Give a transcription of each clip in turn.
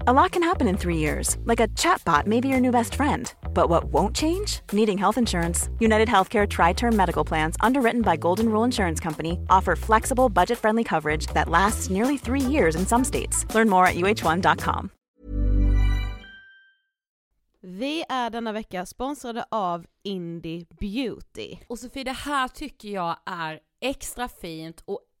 A lot can happen in three years, like a chatbot may be your new best friend. But what won't change? Needing health insurance. United Healthcare Tri Term Medical Plans, underwritten by Golden Rule Insurance Company, offer flexible, budget friendly coverage that lasts nearly three years in some states. Learn more at uh1.com. Vi är denna vecka sponsrade av Indie Beauty. Och Sofie, det här tycker jag är extra fint och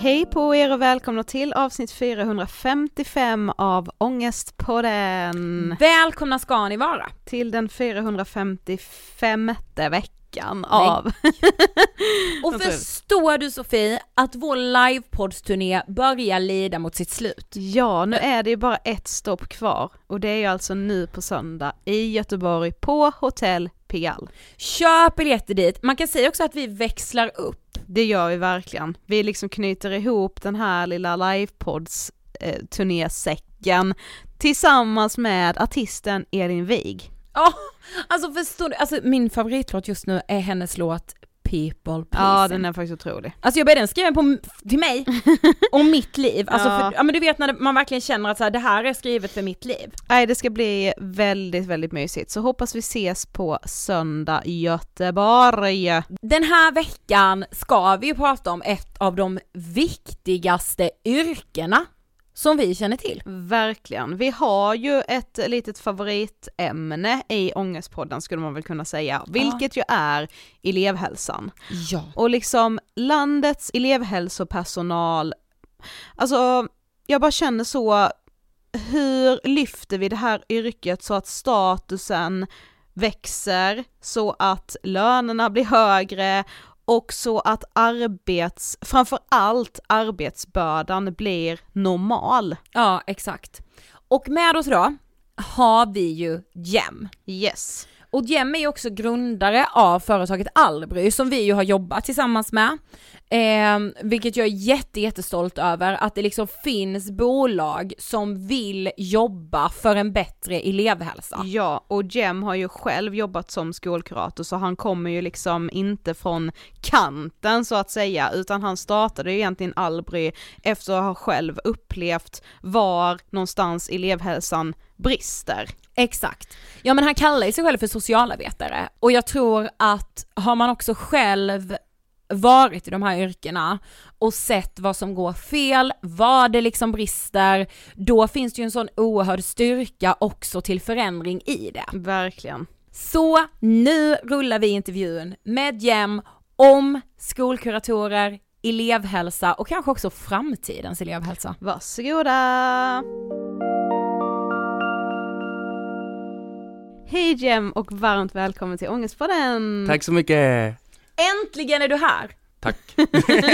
Hej på er och välkomna till avsnitt 455 av Ångestpodden. Välkomna ska ni vara! Till den 455 veckan av... Och förstår du Sofie att vår livepoddsturné börjar lida mot sitt slut? Ja, nu är det ju bara ett stopp kvar och det är ju alltså nu på söndag i Göteborg på Hotell Pigalle. Köp biljetter dit. Man kan säga också att vi växlar upp. Det gör vi verkligen. Vi liksom knyter ihop den här lilla livepods eh, turnésäcken tillsammans med artisten Elin Wig. Ja, alltså förstår du? Alltså min favoritlåt just nu är hennes låt People Please. Ja, den är faktiskt otrolig. Alltså jag började den skriven på, till mig, om mitt liv. Alltså Ja. för, ja men du vet när det- man verkligen känner att så här, det här är skrivet för mitt liv. Nej, det ska bli väldigt, väldigt mysigt. Så hoppas vi ses på söndag i Göteborg. Den här veckan ska vi ju prata om ett av de viktigaste yrkena som vi känner till. Verkligen. Vi har ju ett litet favoritämne i Ångestpodden skulle man väl kunna säga, vilket ju är elevhälsan. Ja. Och liksom landets elevhälsopersonal, alltså jag bara känner så, hur lyfter vi det här yrket så att statusen växer, så att lönerna blir högre och så att arbets, framförallt arbetsbördan blir normal. Ja, exakt. Och med oss då har vi ju Jem. Yes. Och Jem är ju också grundare av företaget Albry som vi ju har jobbat tillsammans med. Eh, vilket jag är jätte, jättestolt över, att det liksom finns bolag som vill jobba för en bättre elevhälsa. Ja, och Jem har ju själv jobbat som skolkurator så han kommer ju liksom inte från kanten så att säga, utan han startade ju egentligen Albry efter att ha själv upplevt var någonstans elevhälsan brister. Exakt. Ja men han kallar sig själv för socialarbetare och jag tror att har man också själv varit i de här yrkena och sett vad som går fel, vad det liksom brister, då finns det ju en sån oerhörd styrka också till förändring i det. Verkligen. Så nu rullar vi intervjun med Jem om skolkuratorer, elevhälsa och kanske också framtidens elevhälsa. Varsågoda! Hej Jem och varmt välkommen till Ångestpodden! Tack så mycket! Äntligen är du här! Tack! ja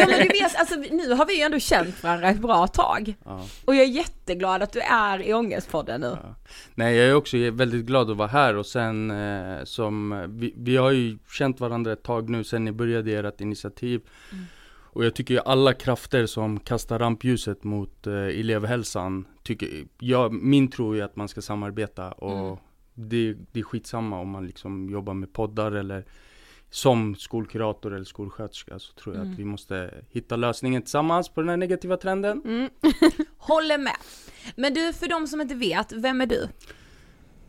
men du vet, alltså nu har vi ju ändå känt varandra ett bra tag. Ja. Och jag är jätteglad att du är i Ångestpodden nu. Ja. Nej, jag är också väldigt glad att vara här och sen eh, som, vi, vi har ju känt varandra ett tag nu sen ni började ert initiativ. Mm. Och jag tycker ju alla krafter som kastar rampljuset mot eh, elevhälsan, tycker, jag, min tro är att man ska samarbeta och mm. det, det är skitsamma om man liksom jobbar med poddar eller som skolkurator eller skolsköterska så tror jag mm. att vi måste hitta lösningen tillsammans på den här negativa trenden. Mm. Håller med. Men du, för de som inte vet, vem är du?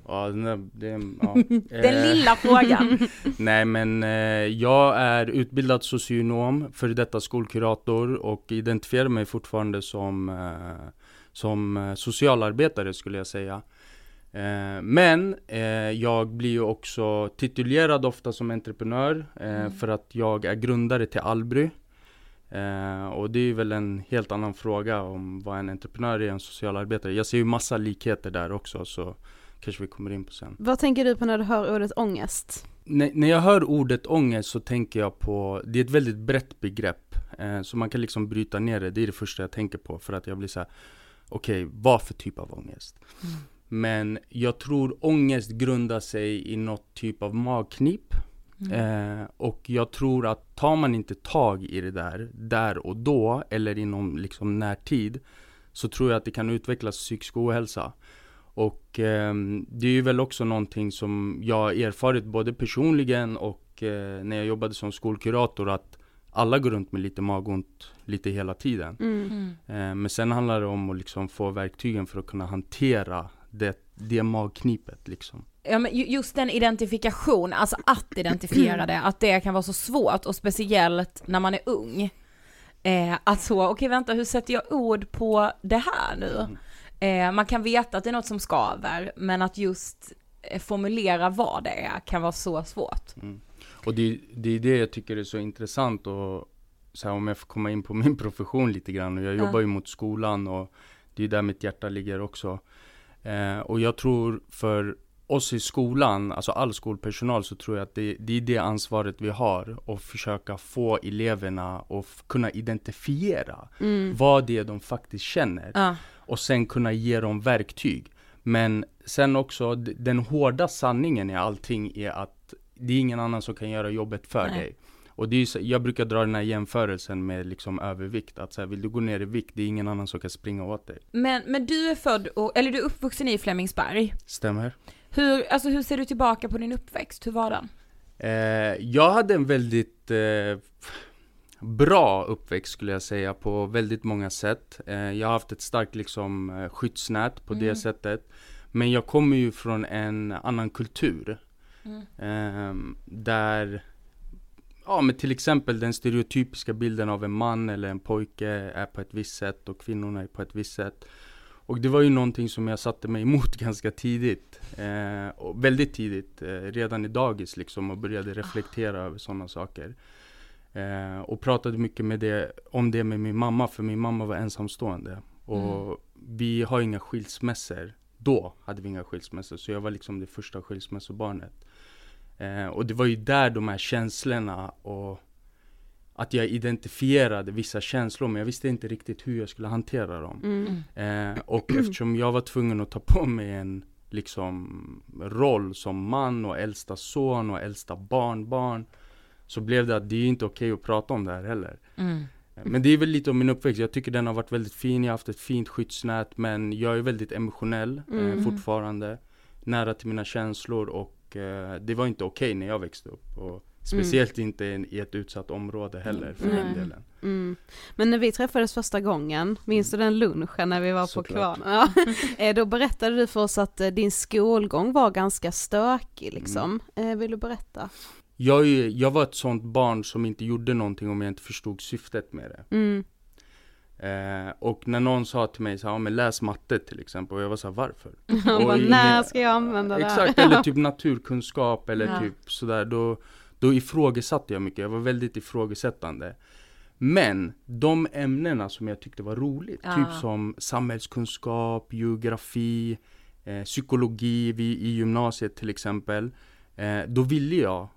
Ja, den, den, ja. den eh. lilla frågan. Nej men eh, jag är utbildad socionom, för detta skolkurator och identifierar mig fortfarande som, eh, som socialarbetare skulle jag säga. Eh, men eh, jag blir ju också titulerad ofta som entreprenör eh, mm. för att jag är grundare till Albry. och det är väl en helt annan fråga om vad en entreprenör är en socialarbetare. Jag ser ju massa likheter där också så kanske vi kommer in på sen. Vad tänker du på när du hör ordet ångest? N när jag hör ordet ångest så tänker jag på, det är ett väldigt brett begrepp. så man kan liksom bryta ner det, det är det första jag tänker på för att jag blir så här, okej, okay, vad för typ av ångest? Mm. Men jag tror ångest grundar sig i något typ av magknip. Mm. Eh, och jag tror att tar man inte tag i det där, där och då, eller inom liksom närtid, så tror jag att det kan utvecklas psykisk ohälsa. Och eh, det är ju väl också någonting som jag har erfarit både personligen och eh, när jag jobbade som skolkurator att alla går runt med lite magont lite hela tiden. Mm. mm. Eh, men sen handlar det om att liksom få verktygen för att kunna hantera det, det magknipet liksom. Ja men just den identifikation, alltså att identifiera det, att det kan vara så svårt och speciellt när man är ung. Eh, att så, okej okay, vänta hur sätter jag ord på det här nu? Mm. Eh, man kan veta att det är något som skaver, men att just eh, formulera vad det är kan vara så svårt. Mm. Och det, det är det jag tycker är så intressant och så här, om jag får komma in på min profession lite grann och jag jobbar ju mot skolan och det är där mitt hjärta ligger också. Eh, och jag tror för oss i skolan, alltså all skolpersonal, så tror jag att det, det är det ansvaret vi har. Att försöka få eleverna att kunna identifiera mm. vad det är de faktiskt känner. Ah. Och sen kunna ge dem verktyg. Men sen också, den hårda sanningen i allting är att det är ingen annan som kan göra jobbet för Nej. dig. Och det är så, jag brukar dra den här jämförelsen med liksom övervikt, att så här, vill du gå ner i vikt, det är ingen annan som kan springa åt dig. Men, men du är född, och, eller du är uppvuxen i Flemingsberg? Stämmer. Hur, alltså hur ser du tillbaka på din uppväxt, hur var den? Eh, jag hade en väldigt eh, bra uppväxt skulle jag säga på väldigt många sätt. Eh, jag har haft ett starkt liksom eh, skyddsnät på mm. det sättet. Men jag kommer ju från en annan kultur. Mm. Ehm, där Ja men till exempel den stereotypiska bilden av en man eller en pojke är på ett visst sätt och kvinnorna är på ett visst sätt. Och det var ju någonting som jag satte mig emot ganska tidigt. Eh, och väldigt tidigt, eh, redan i dagis liksom och började reflektera över sådana saker. Eh, och pratade mycket med det, om det med min mamma, för min mamma var ensamstående. Och mm. vi har inga skilsmässor. Då hade vi inga skilsmässor, så jag var liksom det första skilsmässobarnet. Eh, och det var ju där de här känslorna och att jag identifierade vissa känslor men jag visste inte riktigt hur jag skulle hantera dem. Mm. Eh, och eftersom jag var tvungen att ta på mig en liksom roll som man och äldsta son och äldsta barnbarn Så blev det att det är inte okej att prata om det här heller. Mm. Men det är väl lite om min uppväxt, jag tycker den har varit väldigt fin, jag har haft ett fint skyddsnät men jag är väldigt emotionell Mm. eh, fortfarande. Nära till mina känslor och eh, det var inte okej när jag växte upp. Och speciellt inte i- ett utsatt område heller för den Nej. delen. Mm. Men när vi träffades första gången, minns du den lunchen när vi var på Såklart. kvarnen? Ja. Eh, Då berättade du för oss att eh, din skolgång var ganska stökig liksom. Mm. Vill du berätta? Jag, jag var ett sånt barn som inte gjorde någonting om jag inte förstod syftet med det. Eh, och när någon sa till mig så här, ja, men läs matte till exempel och jag var så här, varför? Han bara, när ska jag använda det här? Exakt, eller typ naturkunskap eller Ja. typ sådär. Då, då ifrågasatte jag mycket, jag var väldigt ifrågasättande. Men de ämnena som jag tyckte var roligt, Ja. typ som samhällskunskap, geografi, eh, psykologi vid, i gymnasiet till exempel. Eh, då ville jag,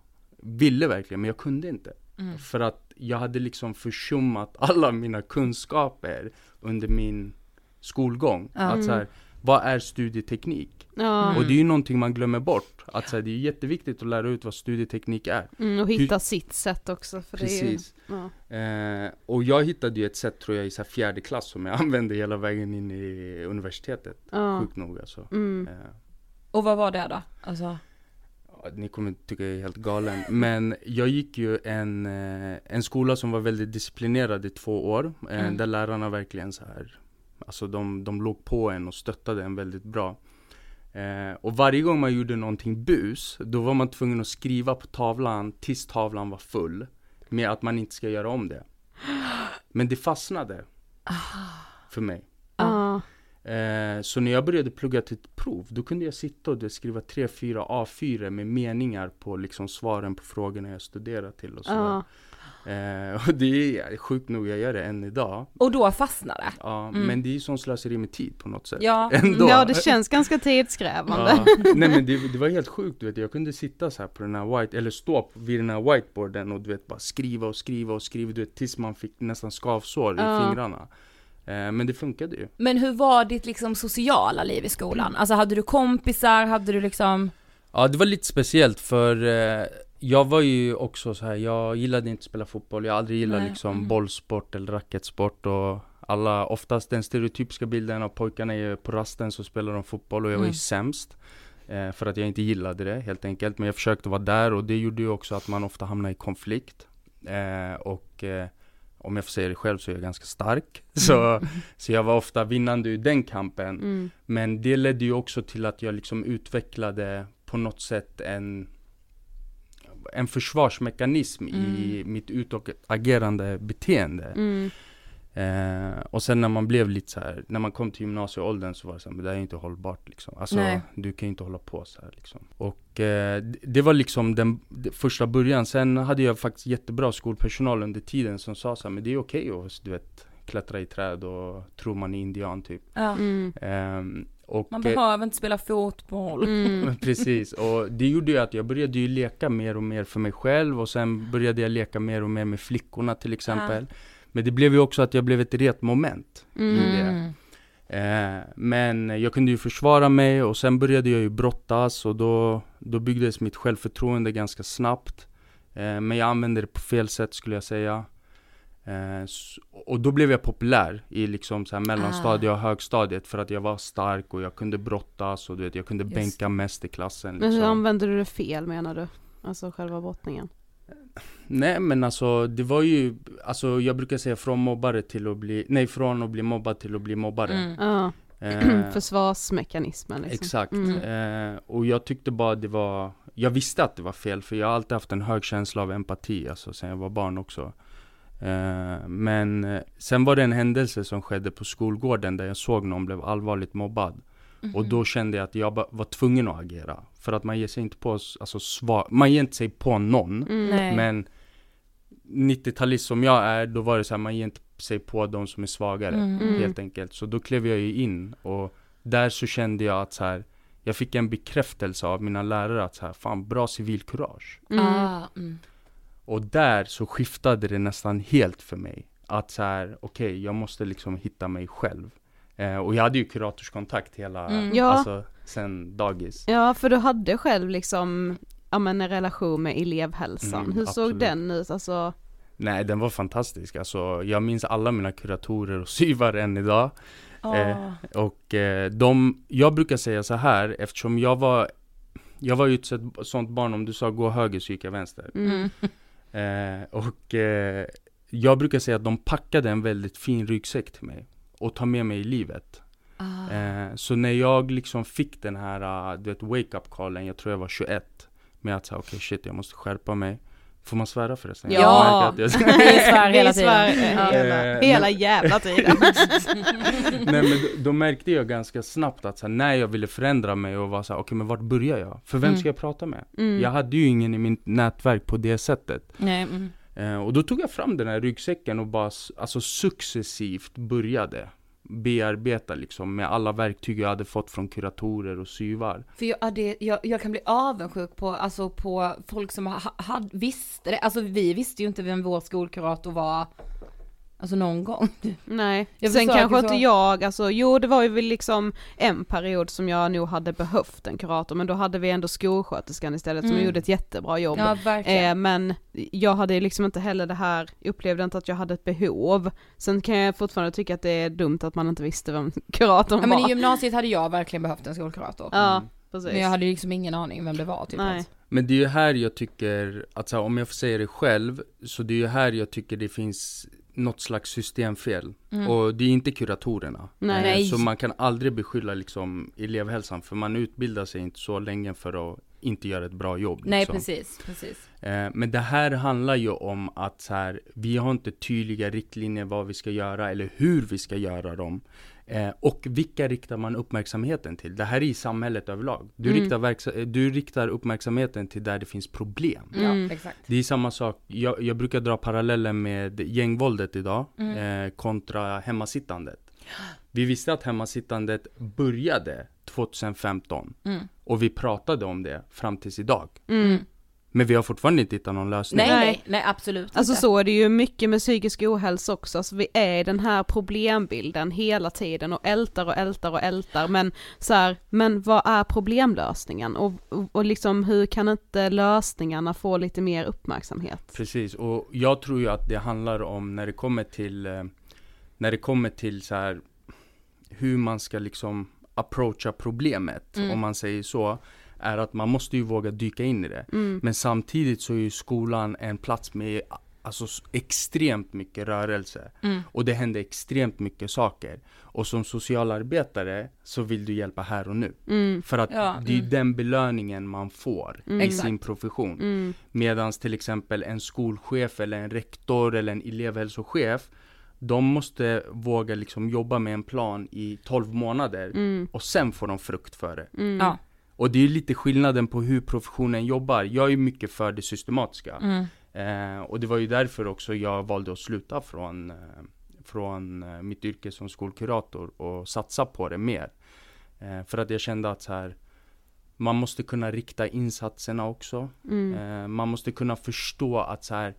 ville verkligen, men jag kunde inte. Mm. För att jag hade liksom försummat alla mina kunskaper under min skolgång. Ja. Att så här, vad är studieteknik? Ja, Och det är ju någonting man glömmer bort. Att så här, det är jätteviktigt att lära ut vad studieteknik är. mm, och hitta sitt sätt också. För Precis. Det är ju, ja. Eh, och jag hittade ju ett sätt tror jag i så här fjärde klass som jag använde hela vägen in i universitetet. Ja. Sjukt nog alltså. Mm. Eh, Och vad var det då? Alltså, ni kommer tycka jag är helt galen. Men jag gick ju en, eh, en skola som var väldigt disciplinerad i två år. Eh, Mm. Där lärarna verkligen så här, alltså de, de låg på en och stöttade en väldigt bra. Eh, och varje gång man gjorde någonting bus, då var man tvungen att skriva på tavlan tills tavlan var full. Med att man inte ska göra om det. Men det fastnade. För mig. Eh, så när jag började plugga till ett prov, då kunde jag sitta och skriva tre, fyra A4 med meningar på liksom svaren på frågorna jag studerar till och sådär. Ja. Eh, och det är sjukt nog, jag gör det än idag. och då fastnade det? Ja, Mm. men det är ju sån slöseri med tid på något sätt. Ja. Ändå. ja, det känns ganska tidskrävande. Ja, nej men det, det var helt sjukt du vet, jag kunde sitta så här på den här white, eller stå vid den här whiteboarden och du vet bara skriva och skriva och skriva du vet tills man fick nästan skavsår i fingrarna. Eh, men det funkade ju. Men hur var ditt liksom sociala liv i skolan? Alltså hade du kompisar, hade du liksom Ja det var lite speciellt för eh, jag var ju också så här, jag gillade inte att spela fotboll, jag har aldrig gillat Nej, liksom mm. bollsport eller racketsport och alla, oftast den stereotypiska bilden av pojkarna är på rasten så spelar de fotboll och jag var Mm. ju sämst. Eh, för att jag inte gillade det helt enkelt, men jag försökte vara där och det gjorde ju också att man ofta hamnar i konflikt. Eh, och om jag får säga det själv så är jag ganska stark. Så, så jag var ofta vinnande ur den kampen. Mm. Men det ledde ju också till att jag liksom utvecklade på något sätt en en försvarsmekanism i mitt utagerande beteende. Mm. Eh, och sen när man blev lite så här, när man kom till gymnasieåldern så var det så här, men det här är inte hållbart liksom. Alltså, Nej. du kan ju inte hålla på så här liksom. Och eh, det- var liksom den det första början. Sen hade jag faktiskt jättebra skolpersonal under tiden som sa så här, men det är okej att, du vet, klättra i träd och tro man är indian typ. Ja. Mm. Ehm, och, Man eh, behöver inte spela fotboll. Mm. Precis, och det gjorde ju att jag började ju leka mer och mer för mig själv och sen började jag leka mer och mer med flickorna till exempel. Men det blev ju också att jag blev ett retmoment i det. Mm. Eh, men jag kunde ju försvara mig och sen började jag ju brottas och då, då byggdes mitt självförtroende ganska snabbt. Eh, men jag använde det på fel sätt skulle jag säga. Eh, och då blev jag populär i liksom så här mellanstadiet och högstadiet för att jag var stark och jag kunde brottas och du vet, jag kunde Just bänka mest i klassen. Men hur Liksom. använder du det fel menar du? Alltså själva brottningen? Nej men alltså det var ju, alltså jag brukar säga från mobbare till att bli, nej från att bli mobbad till att bli mobbare. Mm. Ja, Eh, försvarsmekanismen liksom. Exakt. Mm. Eh, och jag tyckte bara det var, jag visste att det var fel för jag har alltid haft en hög känsla av empati, alltså sen jag var barn också. Eh, men eh, sen var det en händelse som skedde på skolgården där jag såg någon blev allvarligt mobbad. Och då kände jag att jag var tvungen att agera. För att man ger sig inte på, alltså svar, man ger inte sig på någon. Mm. Nej. Men 90-talist som jag är, då var det så här, man ger inte sig på de som är svagare. Mm. Helt enkelt. Så då klev jag ju in och där så kände jag att så här, jag fick en bekräftelse av mina lärare att så här, fan bra civilkurage. Mm. Ah, mm. Och där så skiftade det nästan helt för mig. Att så här, okej, jag måste liksom hitta mig själv. Eh, och jag hade ju kuratorskontakt hela, Mm. Ja. alltså sen dagis. Ja, för du hade själv liksom ja men en relation med elevhälsan. Mm, Hur såg absolut. den ut? Alltså, Nej, den var fantastisk. Alltså, jag minns alla mina kuratorer och syvar än idag. Eh, och eh, de, jag brukar säga så här, eftersom jag var Jag var ju ett sånt- barn, om du sa gå höger så gick jag vänster. mm. Eh, och eh, jag brukar säga att de packade en väldigt fin ryggsäck till mig. Och tar med mig i livet. Ah. Eh, så när jag liksom fick den här, uh, du vet, wake-up callen, jag tror jag var 21. Med att säga, okej shit, jag måste skärpa mig. Får man svära förresten? Jag Ja. att jag- Vi svär hela tiden. eh, Ja. hela, Eh, hela jävla tiden. Nej men då, då märkte jag ganska snabbt att så här, när jag ville förändra mig och vara så här, okej men vart börjar jag? För vem Mm. ska jag prata med? Mm. Jag hade ju ingen i mitt nätverk på det sättet. Nej, mm. Eh, och då tog jag fram den här ryggsäcken och bara alltså successivt började bearbeta liksom med alla verktyg jag hade fått från kuratorer och syvar. För jag, det, jag, jag kan bli avundsjuk på, alltså på folk som ha, ha, visste det, alltså vi visste ju inte vem vår skolkurator var, alltså någon gång. Nej, Jag sen kanske inte så- jag, alltså jo det var ju väl liksom en period som jag nog hade behövt en kurator men då hade vi ändå skolsköterskan istället som Mm. gjorde ett jättebra jobb. Ja, verkligen. Eh, men jag hade liksom inte heller det här, upplevde inte att jag hade ett behov. Sen kan jag fortfarande tycka att det är dumt att man inte visste vem kuratorn ja, men i var. gymnasiet hade jag verkligen behövt en skolkurator. Ja, precis. Men jag hade liksom ingen aning vem det var typ. Nej. ens. Men det är ju här jag tycker, att så här, om jag får säga det själv, så det är ju här jag tycker det finns något slags systemfel. Och det är inte kuratorerna. Nej. Eh, Nej. Så man kan aldrig beskylla liksom elevhälsan, för man utbildar sig inte så länge för att inte göra ett bra jobb. Nej liksom. precis, precis. Eh, Men det här handlar ju om att så här, vi har inte tydliga riktlinjer vad vi ska göra eller hur vi ska göra dem. Eh, och vilka riktar man uppmärksamheten till? Det här är i samhället överlag. Du, Mm. riktar, eh, du riktar uppmärksamheten till där det finns problem. Mm. Ja, exakt. Det är samma sak, jag, jag brukar dra parallellen med gängvåldet idag Mm. eh, kontra hemmasittandet. Vi visste att hemmasittandet började 2015 Mm. och vi pratade om det fram tills idag. Men vi har fortfarande inte hittat någon lösning. Nej, Nej. nej, nej absolut Alltså inte. så är det ju mycket med psykisk ohälsa också, alltså vi är i den här problembilden hela tiden och ältar och ältar och ältar men så här, men vad är problemlösningen och, och, och liksom hur kan inte lösningarna få lite mer uppmärksamhet? Precis, och jag tror ju att det handlar om när det kommer till eh, När det kommer till så här Hur man ska liksom approacha problemet, Mm. om man säger så Är att man måste ju våga dyka in i det Mm. Men samtidigt så är ju skolan en plats med Alltså extremt mycket rörelse Mm. Och det händer extremt mycket saker Och som socialarbetare så vill du hjälpa här och nu Mm. För att Ja, det är mm. den belöningen man får Mm. i Exakt. sin profession Mm. Medans till exempel en skolchef eller en rektor eller en elevhälsochef De måste våga liksom jobba med en plan i 12 månader Mm. och sen får de frukt för det. Mm. Ja. Och det är lite skillnaden på hur professionen jobbar. Jag är mycket för det systematiska. Mm. Eh, och det var ju därför också jag valde att sluta från, eh, från eh, mitt yrke som skolkurator och satsa på det mer. Eh, för att jag kände att så här, man måste kunna rikta insatserna också. Mm. Eh, man måste kunna förstå att så här,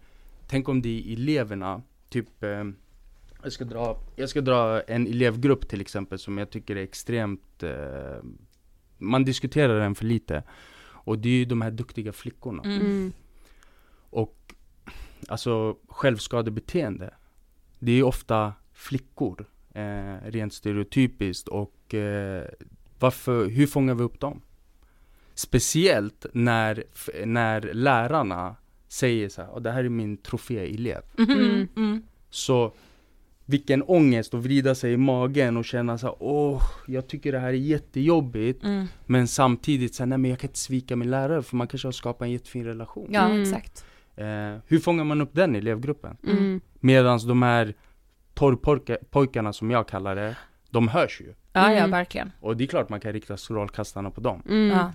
tänk om det är eleverna, typ eh, jag ska, dra, jag ska dra en elevgrupp till exempel som jag tycker är extremt Man diskuterar den för lite Och det är ju de här duktiga flickorna Mm. Mm. Och alltså självskadebeteende Det är ju ofta flickor eh, Rent stereotypiskt och eh, varför, hur fångar vi upp dem? Speciellt när, när lärarna säger så här, "Åh, det här är min troféelev Mm. Mm. Så vilken ångest att vrida sig i magen och känna så här, åh, jag tycker det här är jättejobbigt Mm. Men samtidigt så här, nej men jag kan inte svika min lärare för man kanske har skapat en jättefin relation Ja, Mm. exakt. eh, Hur fångar man upp den elevgruppen? Mm. Medans de här torrpojkarna som jag kallar det, de hörs ju Ja, ja, Mm. verkligen. Och det är klart man kan rikta strålkastarna på dem Mm. Ja.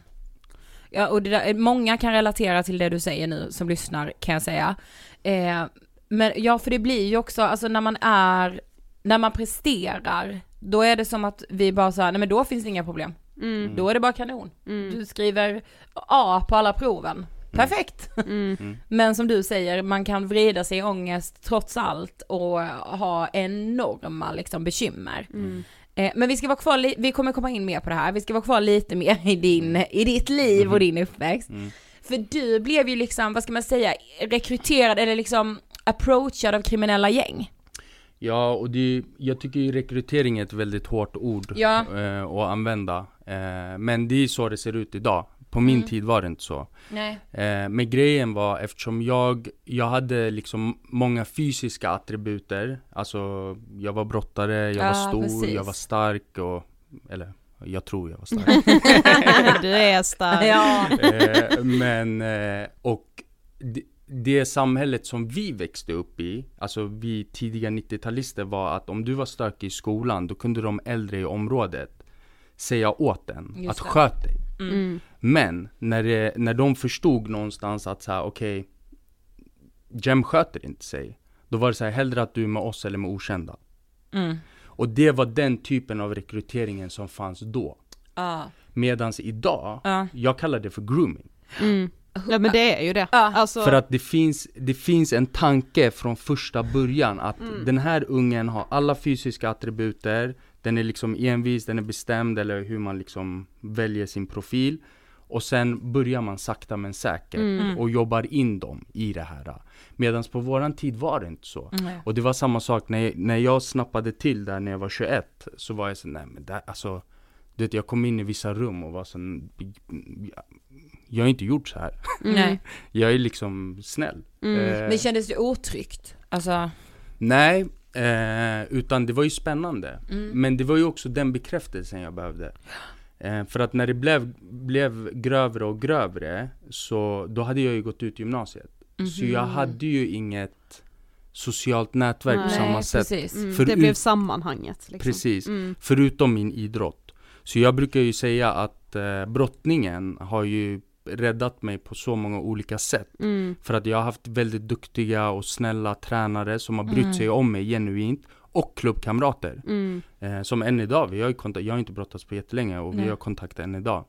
Ja, och det där, många kan relatera till det du säger nu som lyssnar, kan jag säga. Eh, men ja, för det blir ju också, alltså när man är, när man presterar, då är det som att vi bara så här, nej men då finns det inga problem. Mm. Då är det bara kanon. Mm. Du skriver A på alla proven. Perfekt! Mm. Men som du säger, man kan vrida sig i ångest trots allt och ha enorma liksom bekymmer. Mm. Eh, Men vi ska vara kvar, li- vi kommer komma in mer på det här, vi ska vara kvar lite mer i din, i ditt liv och din uppväxt. Mm. För du blev ju liksom, vad ska man säga, rekryterad eller liksom approachad av kriminella gäng. Ja, och det, jag tycker ju rekrytering är ett väldigt hårt ord Ja. eh, att använda. Eh, men det är så det ser ut idag. På min Mm. tid var det inte så. Nej. Eh, men grejen var eftersom jag, jag hade liksom många fysiska attributer. Alltså jag var brottare, jag Ja, var stor, precis. jag var stark och, eller jag tror jag var stark. du är stark. Ja. eh, men, eh, och det, samhället som vi växte upp i, alltså vi tidiga 90-talister var att om du var stökig i skolan, då kunde de äldre i området säga åt en Just att det. sköt dig. Mm. Men när, det, när de förstod någonstans att så här, okej, Jem sköter inte sig. Då var det så här, hellre att du är med oss eller med okända. Mm. Och det var den typen av rekryteringen som fanns då. Ja. Medans idag, Ja. jag kallar det för grooming. Mm. Ja men det är ju det. Ja. Alltså, För att det finns, det finns en tanke från första början att Mm. den här ungen har alla fysiska attributer, den är liksom envis, den är bestämd eller hur man liksom väljer sin profil. Och sen börjar man sakta men säkert Mm. och jobbar in dem i det här. Medan på våran tid var det inte så. Nej. Och det var samma sak när jag, när jag snappade till där när jag var 21 Så var jag så nej men det, alltså Du vet jag kom in i vissa rum och var så jag, har inte gjort så här Nej. Jag är liksom snäll Mm. eh, Men kändes det otryggt? Alltså, Nej, eh, utan det var ju spännande mm. Men det var ju också den bekräftelsen jag behövde eh, För att när det blev, blev grövre och grövre Så då hade jag ju gått ut gymnasiet Så Mhm. jag hade ju inget socialt nätverk på Nej, samma sätt mm, för det blev sammanhanget. Liksom. Precis, Mm. förutom min idrott. Så jag brukar ju säga att eh, brottningen har ju räddat mig på så många olika sätt. Mm. För att jag har haft väldigt duktiga och snälla tränare som har brytt Mm. sig om mig genuint. Och klubbkamrater. Mm. Eh, som än idag, vi har ju kontakt, jag har inte brottats på jättelänge och Nej. vi har kontakt än idag.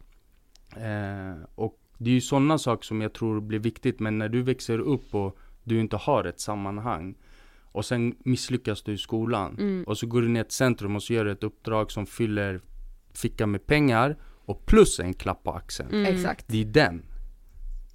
Eh, och det är ju sådana saker som jag tror blir viktigt. Men när du växer upp och du inte har ett sammanhang. Och sen misslyckas du i skolan. Mm. Och så går du ner till centrum och så gör du ett uppdrag som fyller fickan med pengar och plus en klapp på axeln. Mm. Exakt. Det är den.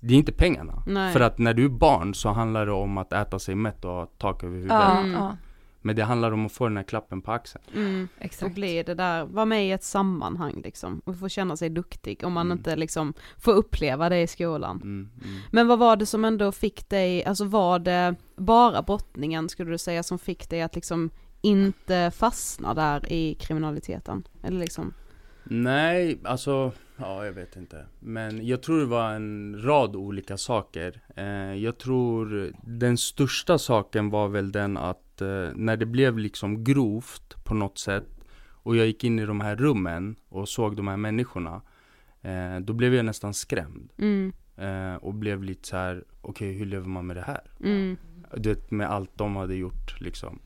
Det är inte pengarna. Nej. För att när du är barn så handlar det om att äta sig mätt och ha tak över huvudet. Mm. Men det handlar om att få den här klappen på axeln. Mm. Och exakt. bli det där, vara med i ett sammanhang liksom. Och få känna sig duktig om man Mm. inte liksom får uppleva det i skolan. Mm, mm. Men vad var det som ändå fick dig, alltså var det bara brottningen skulle du säga som fick dig att liksom inte fastna där i kriminaliteten? Eller liksom? Nej, alltså, ja jag vet inte. Men jag tror det var en rad olika saker. Eh, jag tror den största saken var väl den att eh, när det blev liksom grovt på något sätt och jag gick in i de här rummen och såg de här människorna. Eh, då blev jag nästan skrämd. Mm, Eh, och blev lite så här: okej hur lever man med det här? mm, Du vet med allt de hade gjort liksom.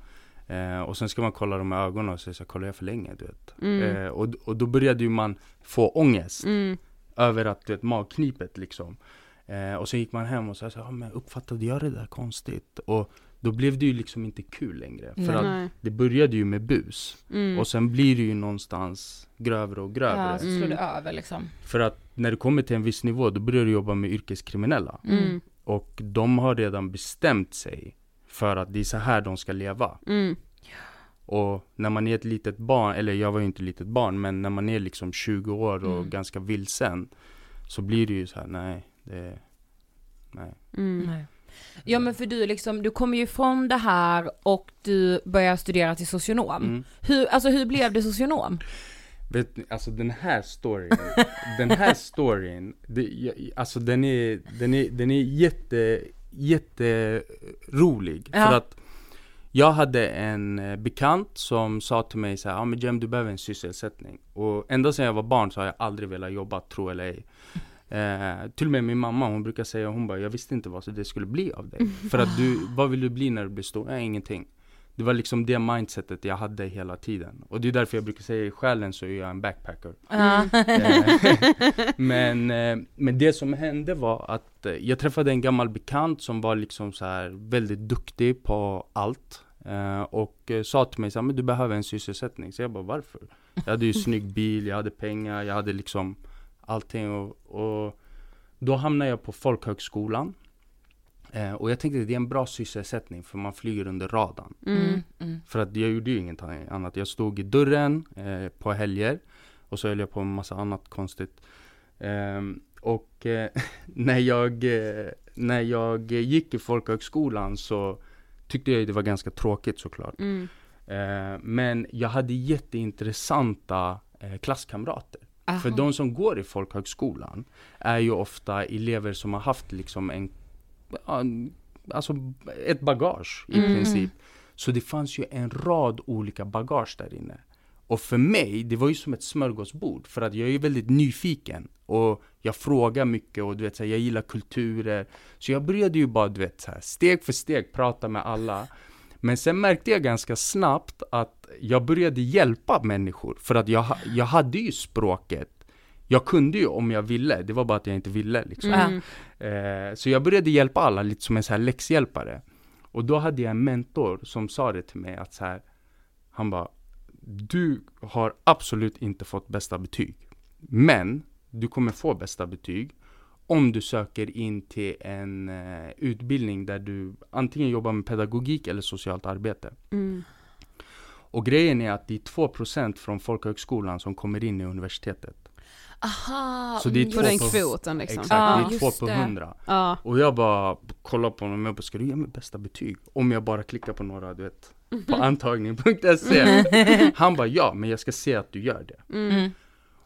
Eh, och sen ska man kolla dem i ögonen och säga så kollar jag för länge? Du vet. mm, Eh, och, och då började ju man få ångest mm, över att, du vet, magknipet liksom. Eh, och sen gick man hem och sa ah, men uppfattade jag det där konstigt? Och då blev det ju liksom inte kul längre. För Nej. att det började ju med bus. mm, Och sen blir det ju någonstans grövre och grövre. Ja, så slår Mm. det över liksom. För att när du kommer till en viss nivå, då börjar du jobba med yrkeskriminella. mm, Och de har redan bestämt sig för att det är så här de ska leva. mm, Och när man är ett litet barn, eller jag var ju inte ett litet barn, men när man är liksom 20 år och Mm. ganska vilsen Så blir det ju så här, nej, det, nej. mm, Nej. Ja men för du liksom, du kommer ju ifrån det här och du börjar studera till socionom. Mm. Hur, alltså hur blev du socionom? Vet ni, alltså den här storyn, den här storyn, det, alltså den är, den är, den är jätte, jätterolig. Ja. För att jag hade en eh, bekant som sa till mig så här, ja men Jem du behöver en sysselsättning. Och ända sedan jag var barn så har jag aldrig velat jobba, tro eller ej. Eh, till och med min mamma, hon brukar säga, hon bara, jag visste inte vad det skulle bli av dig. För att du, vad vill du bli när du blir stor? Nej, ingenting. Det var liksom det mindsetet jag hade hela tiden. Och det är därför jag brukar säga i själen så är jag en backpacker. Eh, men, eh, men det som hände var att eh, jag träffade en gammal bekant som var liksom så här väldigt duktig på allt. Och sa till mig så här, men du behöver en sysselsättning. Så jag bara, varför? Jag hade ju snygg bil, jag hade pengar, jag hade liksom allting och, och Då hamnade jag på folkhögskolan. Eh, och jag tänkte att det är en bra sysselsättning för man flyger under radarn. Mm. Mm. För att jag gjorde ju inget annat. Jag stod i dörren eh, på helger och så höll jag på med massa annat konstigt. Ehm, och eh, när, jag, eh, när jag gick i folkhögskolan så tyckte jag det var ganska tråkigt såklart. Mm. Eh, men jag hade jätteintressanta eh, klasskamrater. Aha. För de som går i folkhögskolan är ju ofta elever som har haft liksom en- alltså ett bagage i Mm. princip. Så det fanns ju en rad olika bagage där inne. Och för mig, det var ju som ett smörgåsbord. För att jag är väldigt nyfiken. Och jag frågar mycket och du vet, så här, jag gillar kulturer. Så jag började ju bara, du vet, så här, steg för steg prata med alla. Men sen märkte jag ganska snabbt att jag började hjälpa människor. För att jag, jag hade ju språket. Jag kunde ju om jag ville, det var bara att jag inte ville liksom. Mm. Eh, så jag började hjälpa alla lite som en så här läxhjälpare. Och då hade jag en mentor som sa det till mig att så här, han bara, du har absolut inte fått bästa betyg. Men du kommer få bästa betyg om du söker in till en eh, utbildning där du antingen jobbar med pedagogik eller socialt arbete. Mm. Och grejen är att det är 2% från folkhögskolan som kommer in i universitetet. Aha, Så det är mm, två På den på- kvoten liksom. Exakt, Ja, det är 2 på. 100. Ja. Och jag bara kollar på honom och jag bara, ska du ge mig bästa betyg? Om jag bara klickar på några, du vet, på antagning.se. Han bara, ja, men jag ska se att du gör det. Mm.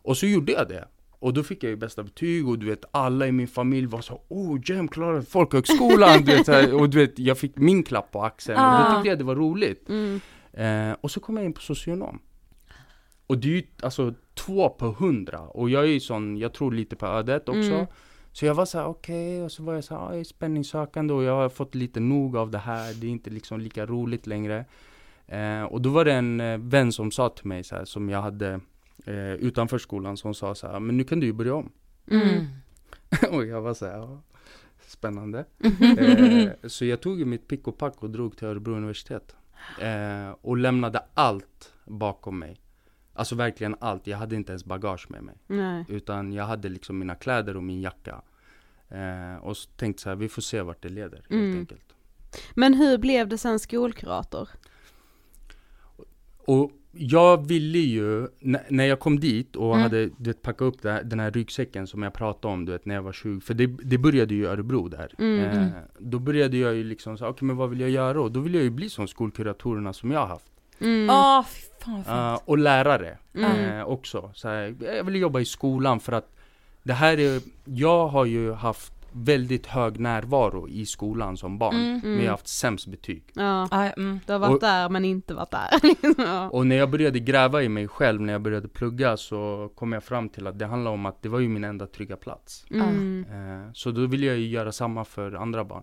Och så gjorde jag det. Och då fick jag ju bästa betyg och du vet, alla i min familj var så Oh, Jem klarade folkhögskolan! du vet, här, och du vet, jag fick min klapp på axeln och Ah. då tyckte jag det var roligt. Mm. Eh, och så kom jag in på socionom. Och det är ju alltså två på hundra. Och jag är ju sån, jag tror lite på ödet också. Mm. Så jag var så här, okej, och så var jag så här, ah, jag är spänningssökande och jag har fått lite nog av det här. Det är inte liksom lika roligt längre. Eh, och då var det en eh, vän som sa till mig så här, som jag hade eh, utanför skolan, som sa så här, men nu kan du ju börja om. Mm. och jag var så här, ja, spännande. eh, så jag tog mitt pick och pack och drog till Örebro universitet. Eh, och lämnade allt bakom mig. Alltså verkligen allt. Jag hade inte ens bagage med mig. Nej. Utan jag hade liksom mina kläder och min jacka. Eh, och så tänkte så här, vi får se vart det leder helt Mm. enkelt. Men hur blev det sen skolkurator? Och jag ville ju, när jag kom dit och Mm. hade du vet, packat upp här, den här ryggsäcken som jag pratade om du vet, när jag var 20, för det, det började ju i Örebro där. Mm, eh, mm. Då började jag ju liksom okej men vad vill jag göra? Och då ville jag ju bli som skolkuratorerna som jag haft. Mm. Fy fan vad fint. Eh, och lärare Mm. eh, också. Så här, jag ville jobba i skolan för att det här är, jag har ju haft väldigt hög närvaro i skolan som barn. Mm. Men jag har haft sämst betyg. Ja, Ja, mm. du har varit Och- där men inte varit där. ja. Och när jag började gräva i mig själv, när jag började plugga så kom jag fram till att det handlar om att det var ju min enda trygga plats. Mm. Eh, så då ville jag ju göra samma för andra barn.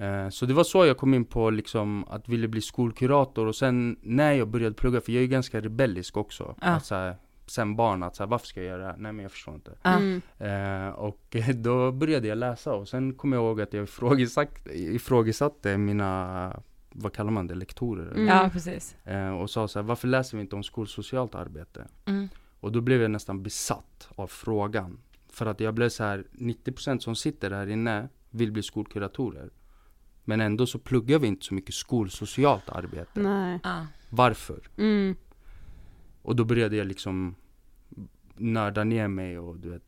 Eh, så det var så jag kom in på liksom att ville bli skolkurator och sen när jag började plugga, för jag är ju ganska rebellisk också. Ja. Att så här, sen barn, att så här, varför ska jag göra det här? Nej men jag förstår inte. Mm. Eh, och då började jag läsa och sen kom jag ihåg att jag ifrågasatte, ifrågasatte mina, vad kallar man det, lektorer? Mm. ja, precis. Eh, och sa så här, varför läser vi inte om skolsocialt arbete? Mm. Och då blev jag nästan besatt av frågan. För att jag blev så här, 90% som sitter här inne vill bli skolkuratorer. Men ändå så pluggar vi inte så mycket skolsocialt arbete. Nej. Ja. Varför? Mm. Och då började jag liksom nörda ner mig och du vet.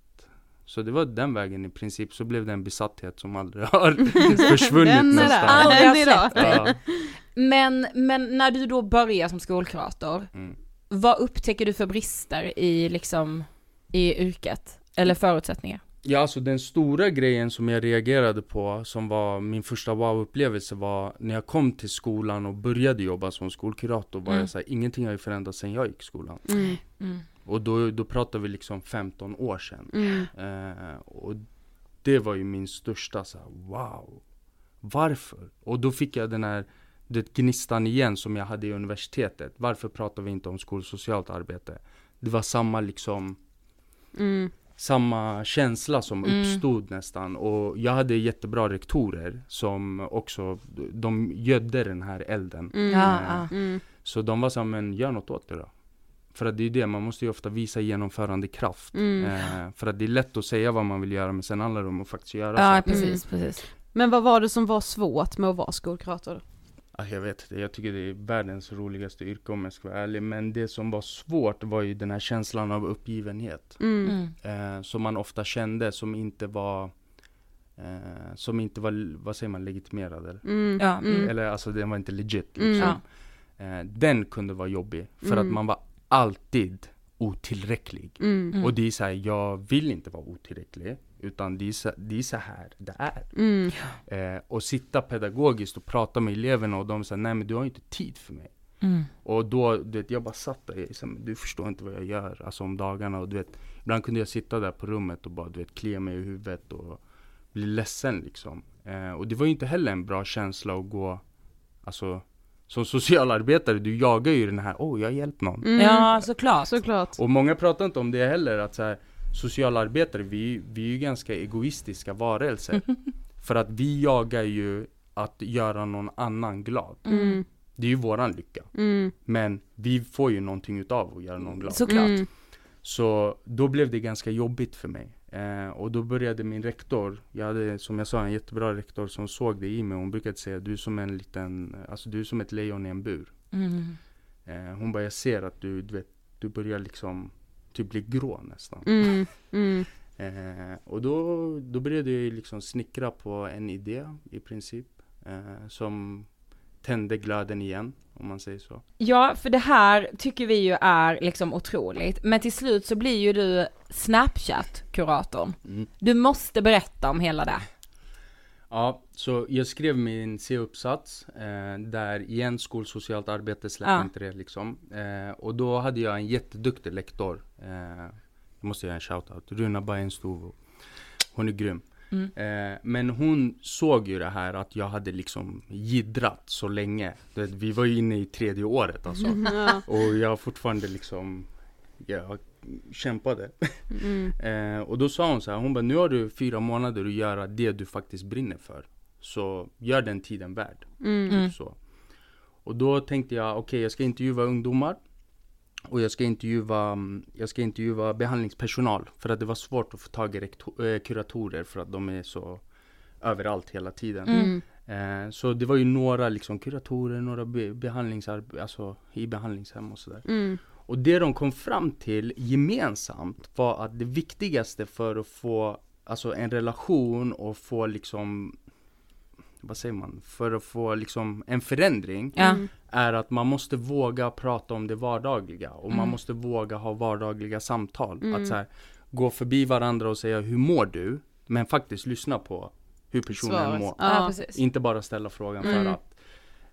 Så det var den vägen i princip. Så blev det en besatthet som aldrig har försvunnit Den nästan. där, Aldrig har. Ja. Men, men när du då börjar som skolkurator, Mm. vad upptäcker du för brister i liksom, i yrket? Eller förutsättningar? Ja, alltså den stora grejen som jag reagerade på, som var min första wow-upplevelse var när jag kom till skolan och började jobba som skolkurator, var Mm. jag såhär, ingenting har ju förändrats sen jag gick i skolan. Mm. Mm. Och då, då pratar vi liksom 15 år sedan. Mm. Eh, och det var ju min största så här, wow, varför? Och då fick jag den här det gnistan igen som jag hade i universitetet. Varför pratar vi inte om skolsocialt arbete? Det var samma liksom Mm. Samma känsla som Mm. uppstod nästan och jag hade jättebra rektorer som också, de gödde den här elden. Mm. Ja, Eh. Mm. Så de var så här, men gör något åt det då. För att det är ju det, man måste ju ofta visa genomförandekraft. Mm. Eh, för att det är lätt att säga vad man vill göra men sen handlar det om att faktiskt göra Ja saker. precis, precis. Men vad var det som var svårt med att vara skolkurator? Alltså, jag vet inte, jag tycker det är världens roligaste yrke om jag ska vara ärlig. Men det som var svårt var ju den här känslan av uppgivenhet. Mm. Mm. Eh, som man ofta kände som inte var eh, Som inte var, vad säger man, legitimerad eller? Mm. Ja, Mm. Eller alltså den var inte legit Mm. liksom. eh, Den kunde vara jobbig. För Mm. att man var alltid otillräcklig. Mm. Mm. Och det är så här, jag vill inte vara otillräcklig. Utan det är så, det är så här det är. Mm. Eh, och sitta pedagogiskt och prata med eleverna och de säger nej men du har inte tid för mig. Mm. Och då, du vet, jag bara satt där, "Men du förstår inte vad jag gör, alltså om dagarna och du vet Ibland kunde jag sitta där på rummet och bara du vet, klia mig i huvudet och bli ledsen liksom eh, Och det var ju inte heller en bra känsla att gå, alltså Som socialarbetare, du jagar ju den här, åh oh, jag har hjälpt någon Mm. Ja såklart. Såklart. Och många pratar inte om det heller, att så här, socialarbetare, vi, vi är ju ganska egoistiska varelser För att vi jagar ju att göra någon annan glad Mm. Det är ju våran lycka Mm. Men vi får ju någonting utav att göra någon glad. Såklart. Mm. Så då blev det ganska jobbigt för mig. Eh, och då började min rektor, jag hade som jag sa en jättebra rektor som såg det i mig. Hon brukade säga du är som en liten, alltså du är som ett lejon i en bur. Mm. Eh, hon bara jag ser att du, du vet, du börjar liksom typ bli grå nästan. Mm. Mm. Eh, och då, då började jag liksom snickra på en idé i princip. Eh, som tände glöden igen, om man säger så. Ja, för det här tycker vi ju är liksom otroligt. Men till slut så blir ju du Snapchat-kuratorn. Mm. Du måste berätta om hela det. Ja, så jag skrev min C-uppsats eh, där igen skolsocialt arbete släppte Ja. inte det liksom. Eh, och då hade jag en jätteduktig lektor. Eh, jag måste göra en shoutout. Runa Bajenstovo. Hon är grym. Mm. Eh, men hon såg ju det här att jag hade liksom gidrat så länge. Vi var ju inne i tredje året alltså. Ja. Och jag fortfarande liksom, jag kämpade. Mm. Eh, och då sa hon så här, hon bara nu har du fyra månader att göra det du faktiskt brinner för. Så gör den tiden värd. Mm. Mm. Så. Och då tänkte jag, okej jag ska intervjua ungdomar. Och jag ska intervjua, mm, jag ska intervjua behandlingspersonal. För att det var svårt att få tag i eh, kuratorer för att de är så överallt hela tiden. Mm. Eh, så det var ju några liksom kuratorer, några be behandlingsarbe- alltså i behandlingshem och sådär. Mm. Och det de kom fram till gemensamt var att det viktigaste för att få alltså en relation och få liksom vad säger man? För att få liksom en förändring. Mm. är att man måste våga prata om det vardagliga och man Mm. måste våga ha vardagliga samtal. Mm. Att så här, gå förbi varandra och säga hur mår du? Men faktiskt lyssna på hur personen Svaret. mår. Ja, Ja. precis. Inte bara ställa frågan Mm. för att.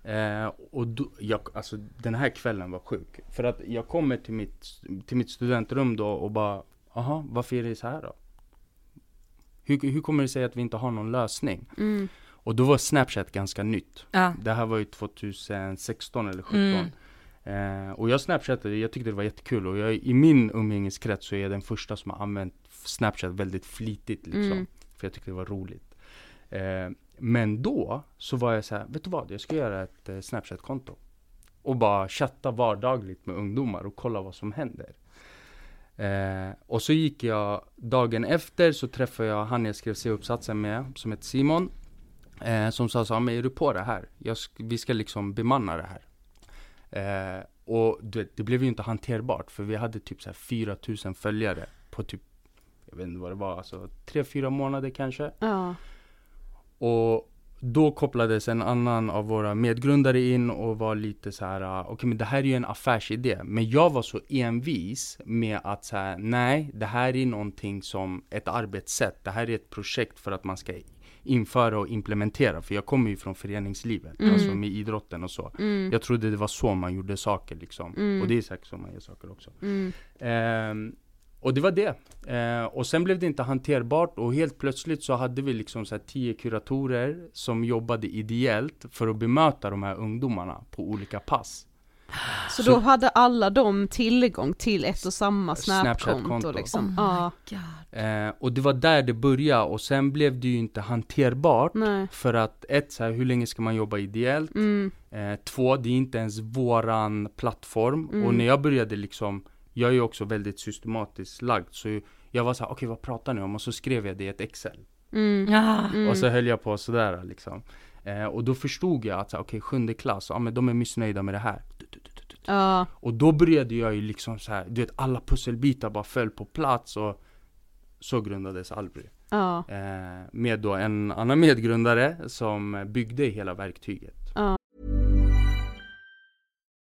Eh, och då, jag, alltså den här kvällen var sjuk. För att jag kommer till mitt, till mitt studentrum då och bara, aha, varför är det så här då? Hur, hur kommer det sig att vi inte har någon lösning? Mm. Och då var Snapchat ganska nytt. Ja. Det här var ju 2016 eller 2017. Mm. Eh, och jag snapchattade, jag tyckte det var jättekul och jag, i min umgängeskrets så är jag den första som har använt Snapchat väldigt flitigt liksom. Mm. För jag tyckte det var roligt. Eh, men då så var jag så här, vet du vad? Jag ska göra ett eh, Snapchat-konto. Och bara chatta vardagligt med ungdomar och kolla vad som händer. Eh, och så gick jag, dagen efter så träffade jag han jag skrev C-uppsatsen med, som heter Simon. Eh, som sa så här, men är du på det här? Jag sk- vi ska liksom bemanna det här. Eh, och det, det blev ju inte hanterbart för vi hade typ så här 4000 följare på typ, jag vet inte vad det var, alltså 3-4 månader kanske. Ja. Och då kopplades en annan av våra medgrundare in och var lite så här, ah, okej men det här är ju en affärsidé. Men jag var så envis med att säga nej, det här är någonting som ett arbetssätt. Det här är ett projekt för att man ska införa och implementera. För jag kommer ju från föreningslivet, Mm. alltså med idrotten och så. Mm. Jag trodde det var så man gjorde saker liksom. Mm. Och det är säkert så man gör saker också. Mm. Och det var det. Eh, och sen blev det inte hanterbart och helt plötsligt så hade vi liksom så här tio kuratorer som jobbade ideellt för att bemöta de här ungdomarna på olika pass. Så, Så- då hade alla de tillgång till ett och samma Snapchat-konto. Liksom? Oh. Eh, och det var där det började och sen blev det ju inte hanterbart. Nej. För att ett, så här, hur länge ska man jobba ideellt? Mm. Eh, två, det är inte ens våran plattform. Mm. Och när jag började liksom jag är ju också väldigt systematiskt lagd, så jag var så här, okej okay, vad pratar ni om? Och så skrev jag det i ett excel. Mm. Ja. Och så höll jag på sådär liksom. Eh, och då förstod jag att, okej okay, sjunde klass, ja men de är missnöjda med det här. Ja. Och då började jag ju liksom så här, du vet alla pusselbitar bara föll på plats och så grundades Albry. Ja. Eh, med då en annan medgrundare som byggde hela verktyget.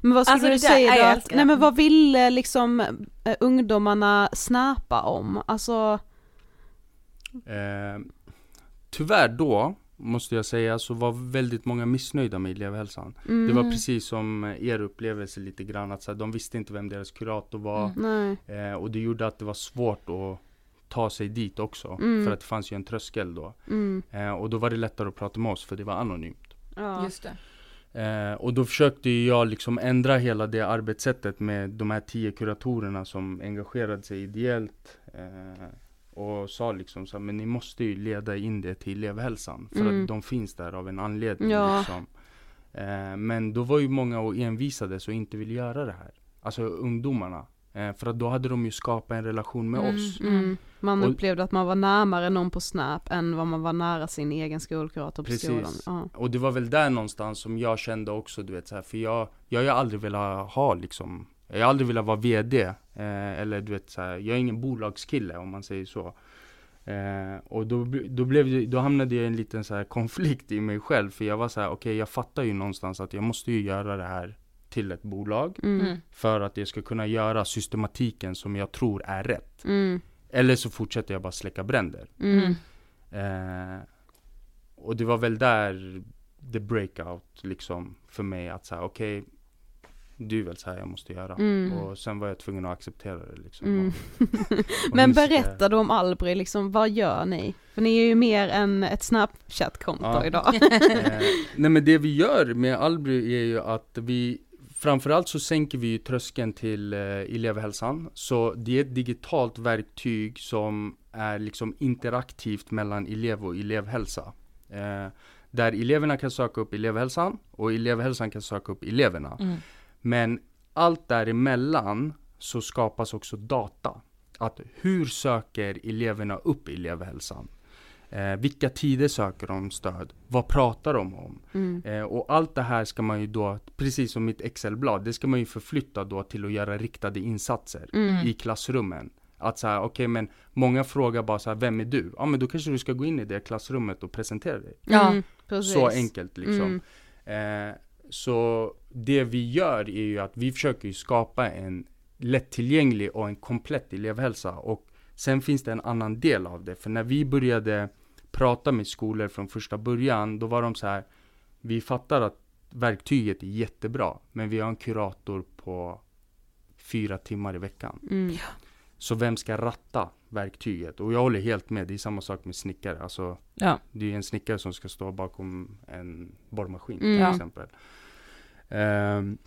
Men vad skulle Alltså, du det säga då? Att, nej det. men vad ville liksom eh, ungdomarna snappa om? Alltså, Eh, tyvärr då, måste jag säga, så var väldigt många missnöjda med elevhälsan. Det Mm. var precis som eh, er upplevelse lite grann, att så här, de visste inte vem deras kurator var. nej. Eh, och det gjorde att det var svårt att ta sig dit också. Mm. För att det fanns ju en tröskel då. Mm. Eh, och då var det lättare att prata med oss, för det var anonymt. Ja. Just det. Eh, och då försökte jag liksom ändra hela det arbetssättet med de här tio kuratorerna som engagerade sig ideellt. Eh, och sa liksom så här, men ni måste ju leda in det till elevhälsan. För Mm. att de finns där av en anledning. Ja. Liksom. Eh, men då var ju många och envisades och inte ville göra det här. Alltså ungdomarna. Eh, för att då hade de ju skapat en relation med oss. Mm. Man Och- upplevde att man var närmare någon på Snap än vad man var nära sin egen skolkurator på skolan. Precis. Ja. Och det var väl där någonstans som jag kände också, du vet så här, för jag, jag har aldrig velat ha liksom, jag har aldrig velat vara VD, eh, eller du vet så här, jag är ingen bolagskille om man säger så. Eh, och då, då, blev det, då hamnade jag i en liten så här konflikt i mig själv, för jag var så här, okej jag fattar ju någonstans att jag måste ju göra det här till ett bolag, Mm. Mm. för att jag ska kunna göra systematiken som jag tror är rätt. Mm. Eller så fortsätter jag bara släcka bränder. Mm. Eh, och det var väl där the breakout liksom för mig att säga okej det är väl så här jag måste göra. Mm. Och sen var jag tvungen att acceptera det liksom. Mm. Och, Men berätta då om Albry, liksom, vad gör ni? För ni är ju mer än ett Snapchat-konto Ja. idag. Eh, nej men det vi gör med Albry är ju att vi Framförallt så sänker vi tröskeln till eh, elevhälsan. Så det är ett digitalt verktyg som är liksom interaktivt mellan elev och elevhälsa. Eh, där eleverna kan söka upp elevhälsan och elevhälsan kan söka upp eleverna. Mm. Men allt däremellan så skapas också data. Att hur söker eleverna upp elevhälsan? Eh, vilka tider söker de stöd? Vad pratar de om? Mm. Eh, och allt det här ska man ju då, precis som mitt Excel-blad, det ska man ju förflytta då till att göra riktade insatser Mm. i klassrummen. Att säga, okej men många frågar bara så här, vem är du? Ja men då kanske du ska gå in i det klassrummet och presentera dig. Ja. Mm, precis. Så enkelt liksom. Mm. Eh, så det vi gör är ju att vi försöker ju skapa en lättillgänglig och en komplett elevhälsa. Och sen finns det en annan del av det. För när vi började prata med skolor från första början, då var de så här, vi fattar att verktyget är jättebra, men vi har en kurator på fyra timmar i veckan. Mm. Så vem ska ratta verktyget? Och jag håller helt med, det är samma sak med snickare. Alltså, Ja. det är en snickare som ska stå bakom en borrmaskin Mm. till Ja. exempel. Ehm,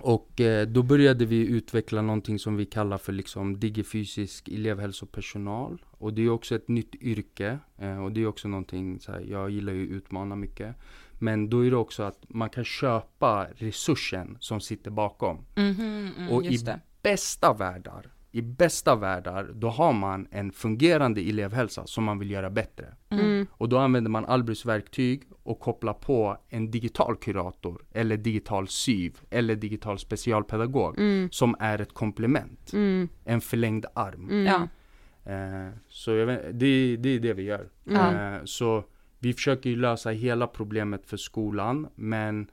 och eh, då började vi utveckla någonting som vi kallar för liksom digifysisk elevhälsopersonal. Och det är också ett nytt yrke. Eh, och det är också någonting, så här, jag gillar ju att utmana mycket. Men då är det också att man kan köpa resursen som sitter bakom. Mhm, mm, och i det. bästa världar, i bästa världar, då har man en fungerande elevhälsa som man vill göra bättre. Mm. Och då använder man Albrys verktyg och kopplar på en digital kurator, eller digital syv, eller digital specialpedagog, som är ett komplement. Mm. En förlängd arm. Mm. Ja. Eh, så jag vet, det, det är det vi gör. Eh, så vi försöker ju lösa hela problemet för skolan, men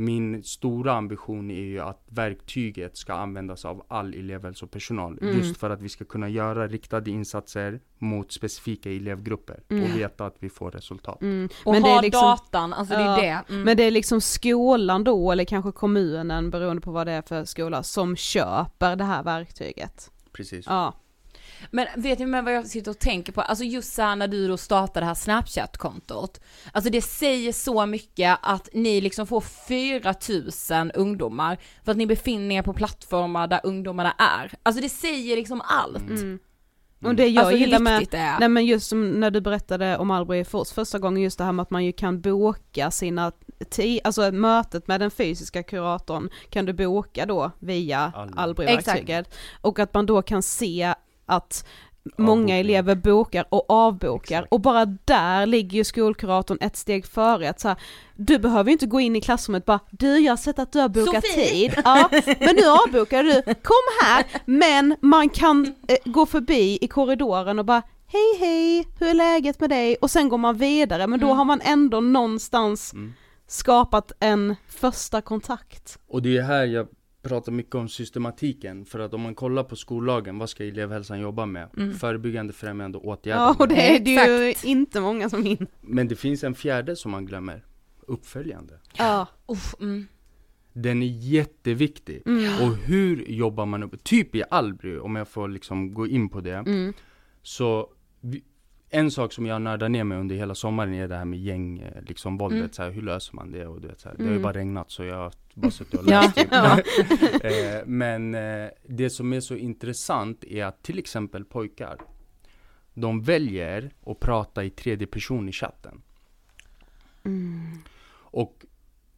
min stora ambition är ju att verktyget ska användas av all elevhälsopersonal. Mm. Just för att vi ska kunna göra riktade insatser mot specifika elevgrupper Mm. och veta att vi får resultat. Mm. Och Men det ha är liksom, datan, alltså det är Ja, det. Mm. men det är liksom skolan då, eller kanske kommunen beroende på vad det är för skola, som köper det här verktyget. Precis. Ja. Men vet ni med vad jag sitter och tänker på? Alltså just så här när du då startar det här Snapchat-kontot. Alltså det säger så mycket att ni liksom får 4000 ungdomar för att ni befinner er på plattformar där ungdomarna är. Alltså det säger liksom allt. Mm. Och det jag Alltså gillar med, nej men just som när du berättade om Albury Force första gången, just det här med att man ju kan boka sina alltså mötet med den fysiska kuratorn kan du boka då via Albury. Albury-verktyget. Och att man då kan se att många elever bokar och avbokar Exakt. och bara där ligger ju skolkuratorn ett steg före att så här, du behöver ju inte gå in i klassrummet bara du jag har sett att du har bokat Sofie!" tid, ja men nu avbokar du, kom här, men man kan eh, gå förbi i korridoren och bara hej hej, hur är läget med dig? Och sen går man vidare men då Mm. har man ändå någonstans Mm. skapat en första kontakt. Och det är här jag pratar mycket om systematiken. För att om man kollar på skollagen, vad ska elevhälsan jobba med? Förebyggande främjande åtgärder. Ja och det är det ju inte många som hinner. Men det finns en fjärde som man glömmer. Uppföljande. Ja. Uff, mm. Den är jätteviktig. Och hur jobbar man upp? Typ i Alby, om jag får liksom gå in på det. Mm. Så vi, en sak som jag nördar ner mig under hela sommaren är det här med gäng, eh, liksom våldet. Mm. Så här, hur löser man det? Och du vet, så här, Det har ju Mm. bara regnat så jag har bara suttit och läst. typ. Eh, men eh, det som är så intressant är att till exempel pojkar, de väljer att prata i tredje person i chatten. Och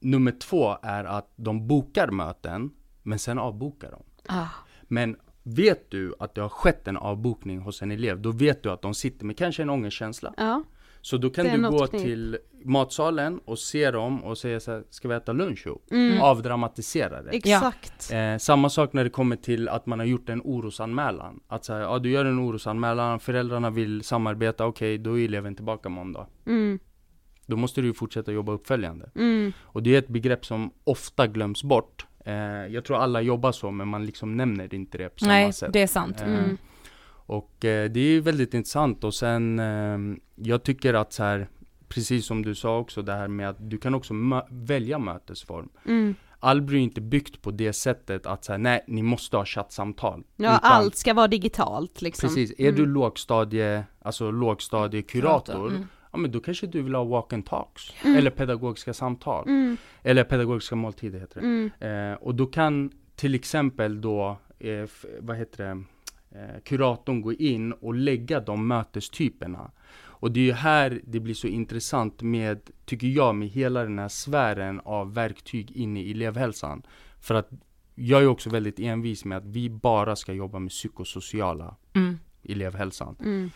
nummer två är att de bokar möten, men sen avbokar de. Ah. Men vet du att det har skett en avbokning hos en elev, då vet du att de sitter med kanske en ångestkänsla. ja. Så då kan du gå knep. till matsalen och se dem och säga så här, ska vi äta lunch ihop? Mm. Avdramatisera det. Exakt. Eh, samma sak när det kommer till att man har gjort en orosanmälan. Att säga, ja du gör en orosanmälan, föräldrarna vill samarbeta, okej då är eleven tillbaka måndag. Mm. Då måste du ju fortsätta jobba uppföljande. Mm. Och det är ett begrepp som ofta glöms bort. Eh, jag tror alla jobbar så, men man liksom nämner inte det på samma Nej, sätt. det är sant. Eh, Mm. Och eh, det är väldigt intressant och sen eh, jag tycker att så här, precis som du sa också det här med att du kan också mö- välja mötesform. Mm. Alby är inte byggt på det sättet att säga nej, ni måste ha chattsamtal. Ja, Utan- allt ska vara digitalt liksom. Precis, är du lågstadie, alltså lågstadiekurator, Mm. Ja men då kanske du vill ha walk and talks, eller pedagogiska samtal, Mm. eller pedagogiska måltider heter det. Mm. Eh, och då kan till exempel då, eh, vad heter det, eh, kuratorn gå in och lägga de mötestyperna. Och det är ju här det blir så intressant med, tycker jag, med hela den här sfären av verktyg in i elevhälsan. För att jag är också väldigt envis med att vi bara ska jobba med psykosociala Mm. elevhälsan. Mm.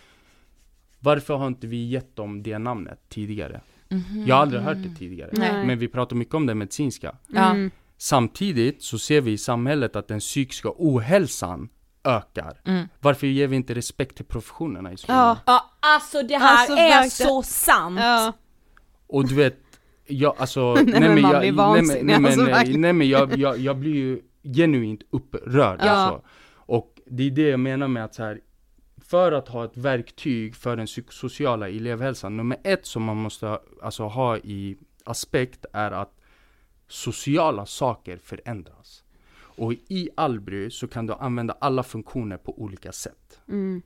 Varför har inte vi gett dem det namnet tidigare? Mhm. Jag har aldrig hört det tidigare. Nej. Men vi pratar mycket om det medicinska. Mm. Samtidigt så ser vi i samhället att den psykiska ohälsan ökar. Mm. Varför ger vi inte respekt till professionerna i skolan? Ja. Ja, alltså det här Alltså, är verkligen. så sant! Ja. Och du vet, jag alltså... Nej, men jag, blir nej, men, nej, alltså, men, verkligen. nej men jag, jag, jag blir ju genuint upprörd Ja. alltså. Och det är det jag menar med att så här, för att ha ett verktyg för den psykosociala elevhälsan, nummer ett som man måste ha- alltså, ha i aspekt är att sociala saker förändras. Och i Alby så kan du använda alla funktioner på olika sätt. Mm.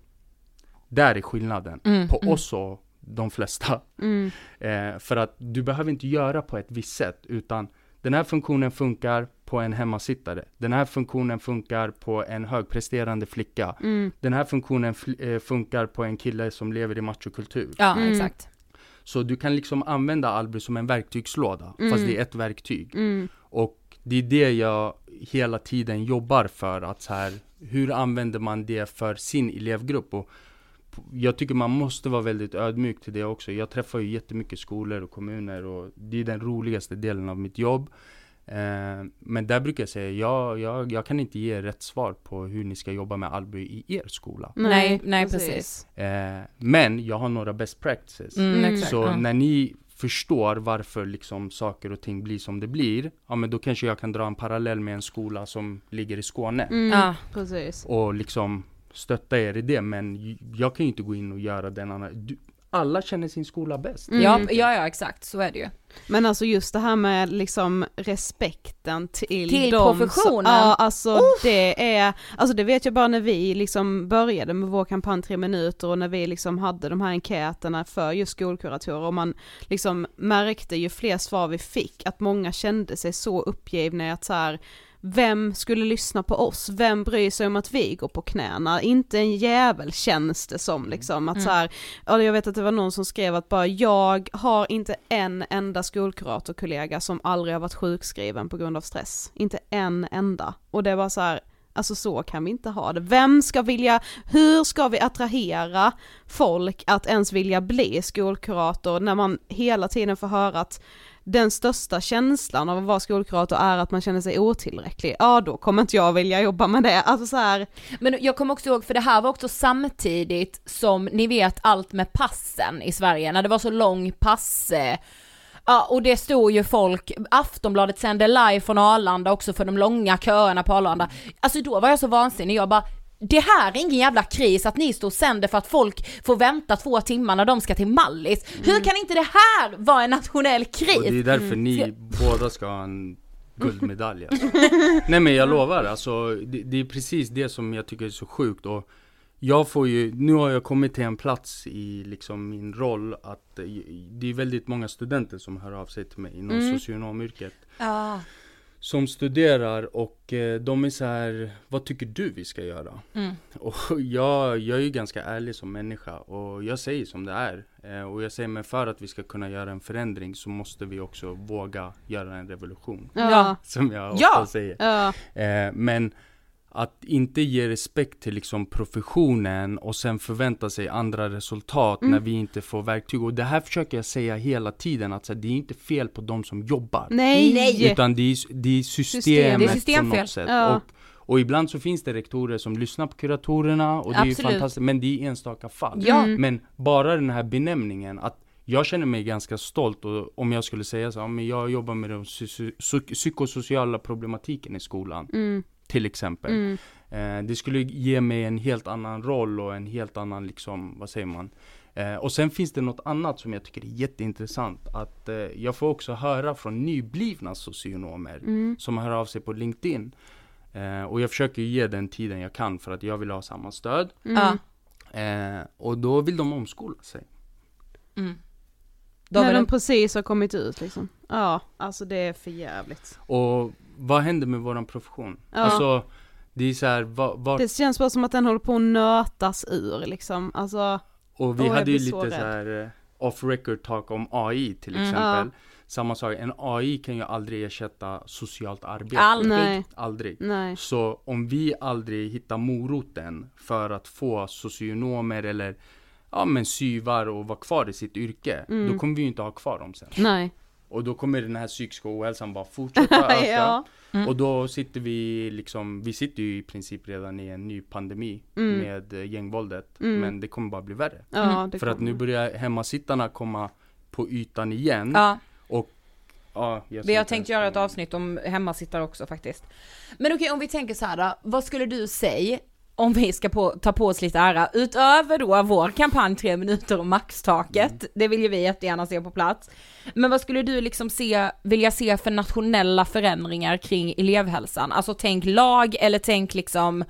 Där är skillnaden Mm, på mm. oss och de flesta. Mm. Eh, för att du behöver inte göra på ett visst sätt, utan den här funktionen funkar på en hemmasittare. Den här funktionen funkar på en högpresterande flicka. Mm. Den här funktionen eh, funkar på en kille som lever i machokultur. Ja, Mm. exakt. Så du kan liksom använda Alby som en verktygslåda, fast det är ett verktyg. Och det är det jag hela tiden jobbar för, att så här, hur använder man det för sin elevgrupp? Och jag tycker man måste vara väldigt ödmjuk till det också. Jag träffar ju jättemycket skolor och kommuner och det är den roligaste delen av mitt jobb. Eh, men där brukar jag säga, jag, jag, jag kan inte ge rätt svar på hur ni ska jobba med Alby i er skola. Nej, nej, precis. Eh, men jag har några best practices. Mm, exakt. Så ja. när ni förstår varför liksom saker och ting blir som det blir, ja men då kanske jag kan dra en parallell med en skola som ligger i Skåne. Mm, Ja. precis. Och liksom stötta er i det, men jag kan ju inte gå in och göra den annan. Du, alla känner sin skola bäst. Mm. Ja, ja, ja, exakt, så är det ju. Men alltså just det här med liksom respekten till, Till dem professionen. Som, ja alltså det är, alltså det vet jag bara när vi liksom började med vår kampanj tre minuter och när vi liksom hade de här enkäterna för just skolkuratorer och man liksom märkte ju fler svar vi fick att många kände sig så uppgivna att så här vem skulle lyssna på oss? Vem bryr sig om att vi går på knäna? Inte en jävel känns det som liksom att så här, ja jag vet att det var någon som skrev att bara jag har inte en enda skolkuratorkollega som aldrig har varit sjukskriven på grund av stress. Inte en enda. Och det var så här, alltså så kan vi inte ha det. Vem ska vilja, hur ska vi attrahera folk att ens vilja bli skolkurator när man hela tiden får höra att den största känslan av att vara skolkurator är att man känner sig otillräcklig, ja då kommer inte jag vilja jobba med det. Alltså så här, Men jag kommer också ihåg, för det här var också samtidigt som ni vet allt med passen i Sverige, när det var så lång pass, Ja, och det stod ju folk, Aftonbladet sände live från Arlanda också för de långa köerna på Arlanda. Alltså då var jag så vansinnig, jag bara det här är ingen jävla kris att ni står och sänder för att folk får vänta två timmar när de ska till Mallis. Hur kan inte det här vara en nationell Och det är kris? därför ni båda ska ha en guldmedalj alltså. Nej men jag lovar, alltså det, det är precis det som jag tycker är så sjukt och jag får ju, nu har jag kommit till en plats i liksom min roll att eh, det är väldigt många studenter som hör av sig till mig inom socionomyrket Ja. Som studerar och eh, de är så här, vad tycker du vi ska göra? Mm. Och jag, jag är ju ganska ärlig som människa och jag säger som det är. Eh, och jag säger, men för att vi ska kunna göra en förändring så måste vi också våga göra en revolution. ja, Som jag ofta Ja. säger. ja, Eh, men att inte ge respekt till liksom professionen och sen förvänta sig andra resultat Mm. när vi inte får verktyg. Och det här försöker jag säga hela tiden, att så här, det är inte fel på de som jobbar. nej, Nej. Utan det är, det är System. systemet Det är på systemfel. något sätt. Ja. Och, och ibland så finns det rektorer som lyssnar på kuratorerna och det är ju Absolut. fantastiskt, men det är enstaka fall. Ja. Mm. Men bara den här benämningen, att jag känner mig ganska stolt och om jag skulle säga så, men jag jobbar med den psy- psy- psykosociala problematiken i skolan, Mm, till exempel. mm, Eh, det skulle ge mig en helt annan roll och en helt annan liksom, vad säger man? Eh, och sen finns det något annat som jag tycker är jätteintressant. Att eh, jag får också höra från nyblivna socionomer mm. som hör av sig på LinkedIn. Eh, och jag försöker ge den tiden jag kan för att jag vill ha samma stöd. Ja. Eh, och då vill de omskola sig. Mm. De När de... precis har kommit ut liksom. Ja, alltså det är för jävligt. Och vad händer med våran profession? Ja. Alltså, det är så här, va- vart Det känns bara som att den håller på att nötas ur liksom, alltså. Och vi hade ju så lite så rädd. här eh, off record talk om AI till Mm. exempel. Samma sak, en AI kan ju aldrig ersätta socialt arbete. Aldrig. Nej, Aldrig. nej. Så om vi aldrig hittar moroten för att få socionomer eller ja men syvar och vara kvar i sitt yrke, Mm. då kommer vi ju inte ha kvar dem sen. Nej. Och då kommer den här psykiska ohälsan bara fortsätta öka. ja. Mm. Och då sitter vi liksom, vi sitter ju i princip redan i en ny pandemi Mm. med eh, gängvåldet. Mm. Men det kommer bara bli värre. Ja, det För att nu börjar hemmasittarna komma på ytan igen. Ja, Och ja, jag vi har tänkt göra ett avsnitt om hemmasittare också faktiskt. Men okej, om vi tänker så här då, vad skulle du säga om vi ska på, ta på oss lite ära, utöver då vår kampanj tre minuter och maxtaket, det vill ju vi jättegärna se på plats. Men vad skulle du liksom se, vilja se för nationella förändringar kring elevhälsan? Alltså tänk lag eller tänk liksom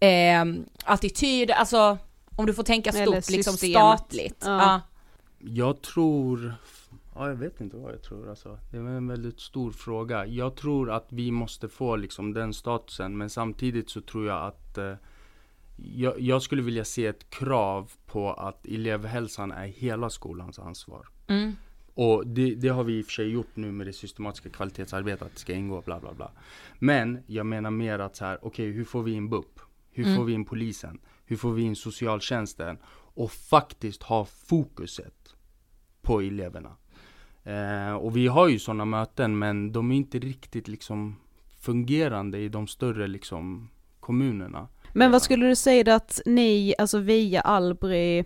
eh, attityd, alltså om du får tänka stort, liksom statligt. Ja. Ja. Jag tror, ja jag vet inte vad jag tror alltså. Det är en väldigt stor fråga. Jag tror att vi måste få liksom den statusen. Men samtidigt så tror jag att eh, jag, jag skulle vilja se ett krav på att elevhälsan är hela skolans ansvar. Mm. Och det, det har vi i och för sig gjort nu med det systematiska kvalitetsarbetet, att det ska ingå bla bla bla. Men jag menar mer att så här, okej hur får vi in BUP? Hur Mm. får vi in polisen? Hur får vi in socialtjänsten? Och faktiskt ha fokuset på eleverna. Eh, och vi har ju sådana möten men de är inte riktigt liksom fungerande i de större liksom kommunerna. Men vad skulle du säga att ni, alltså via Albry,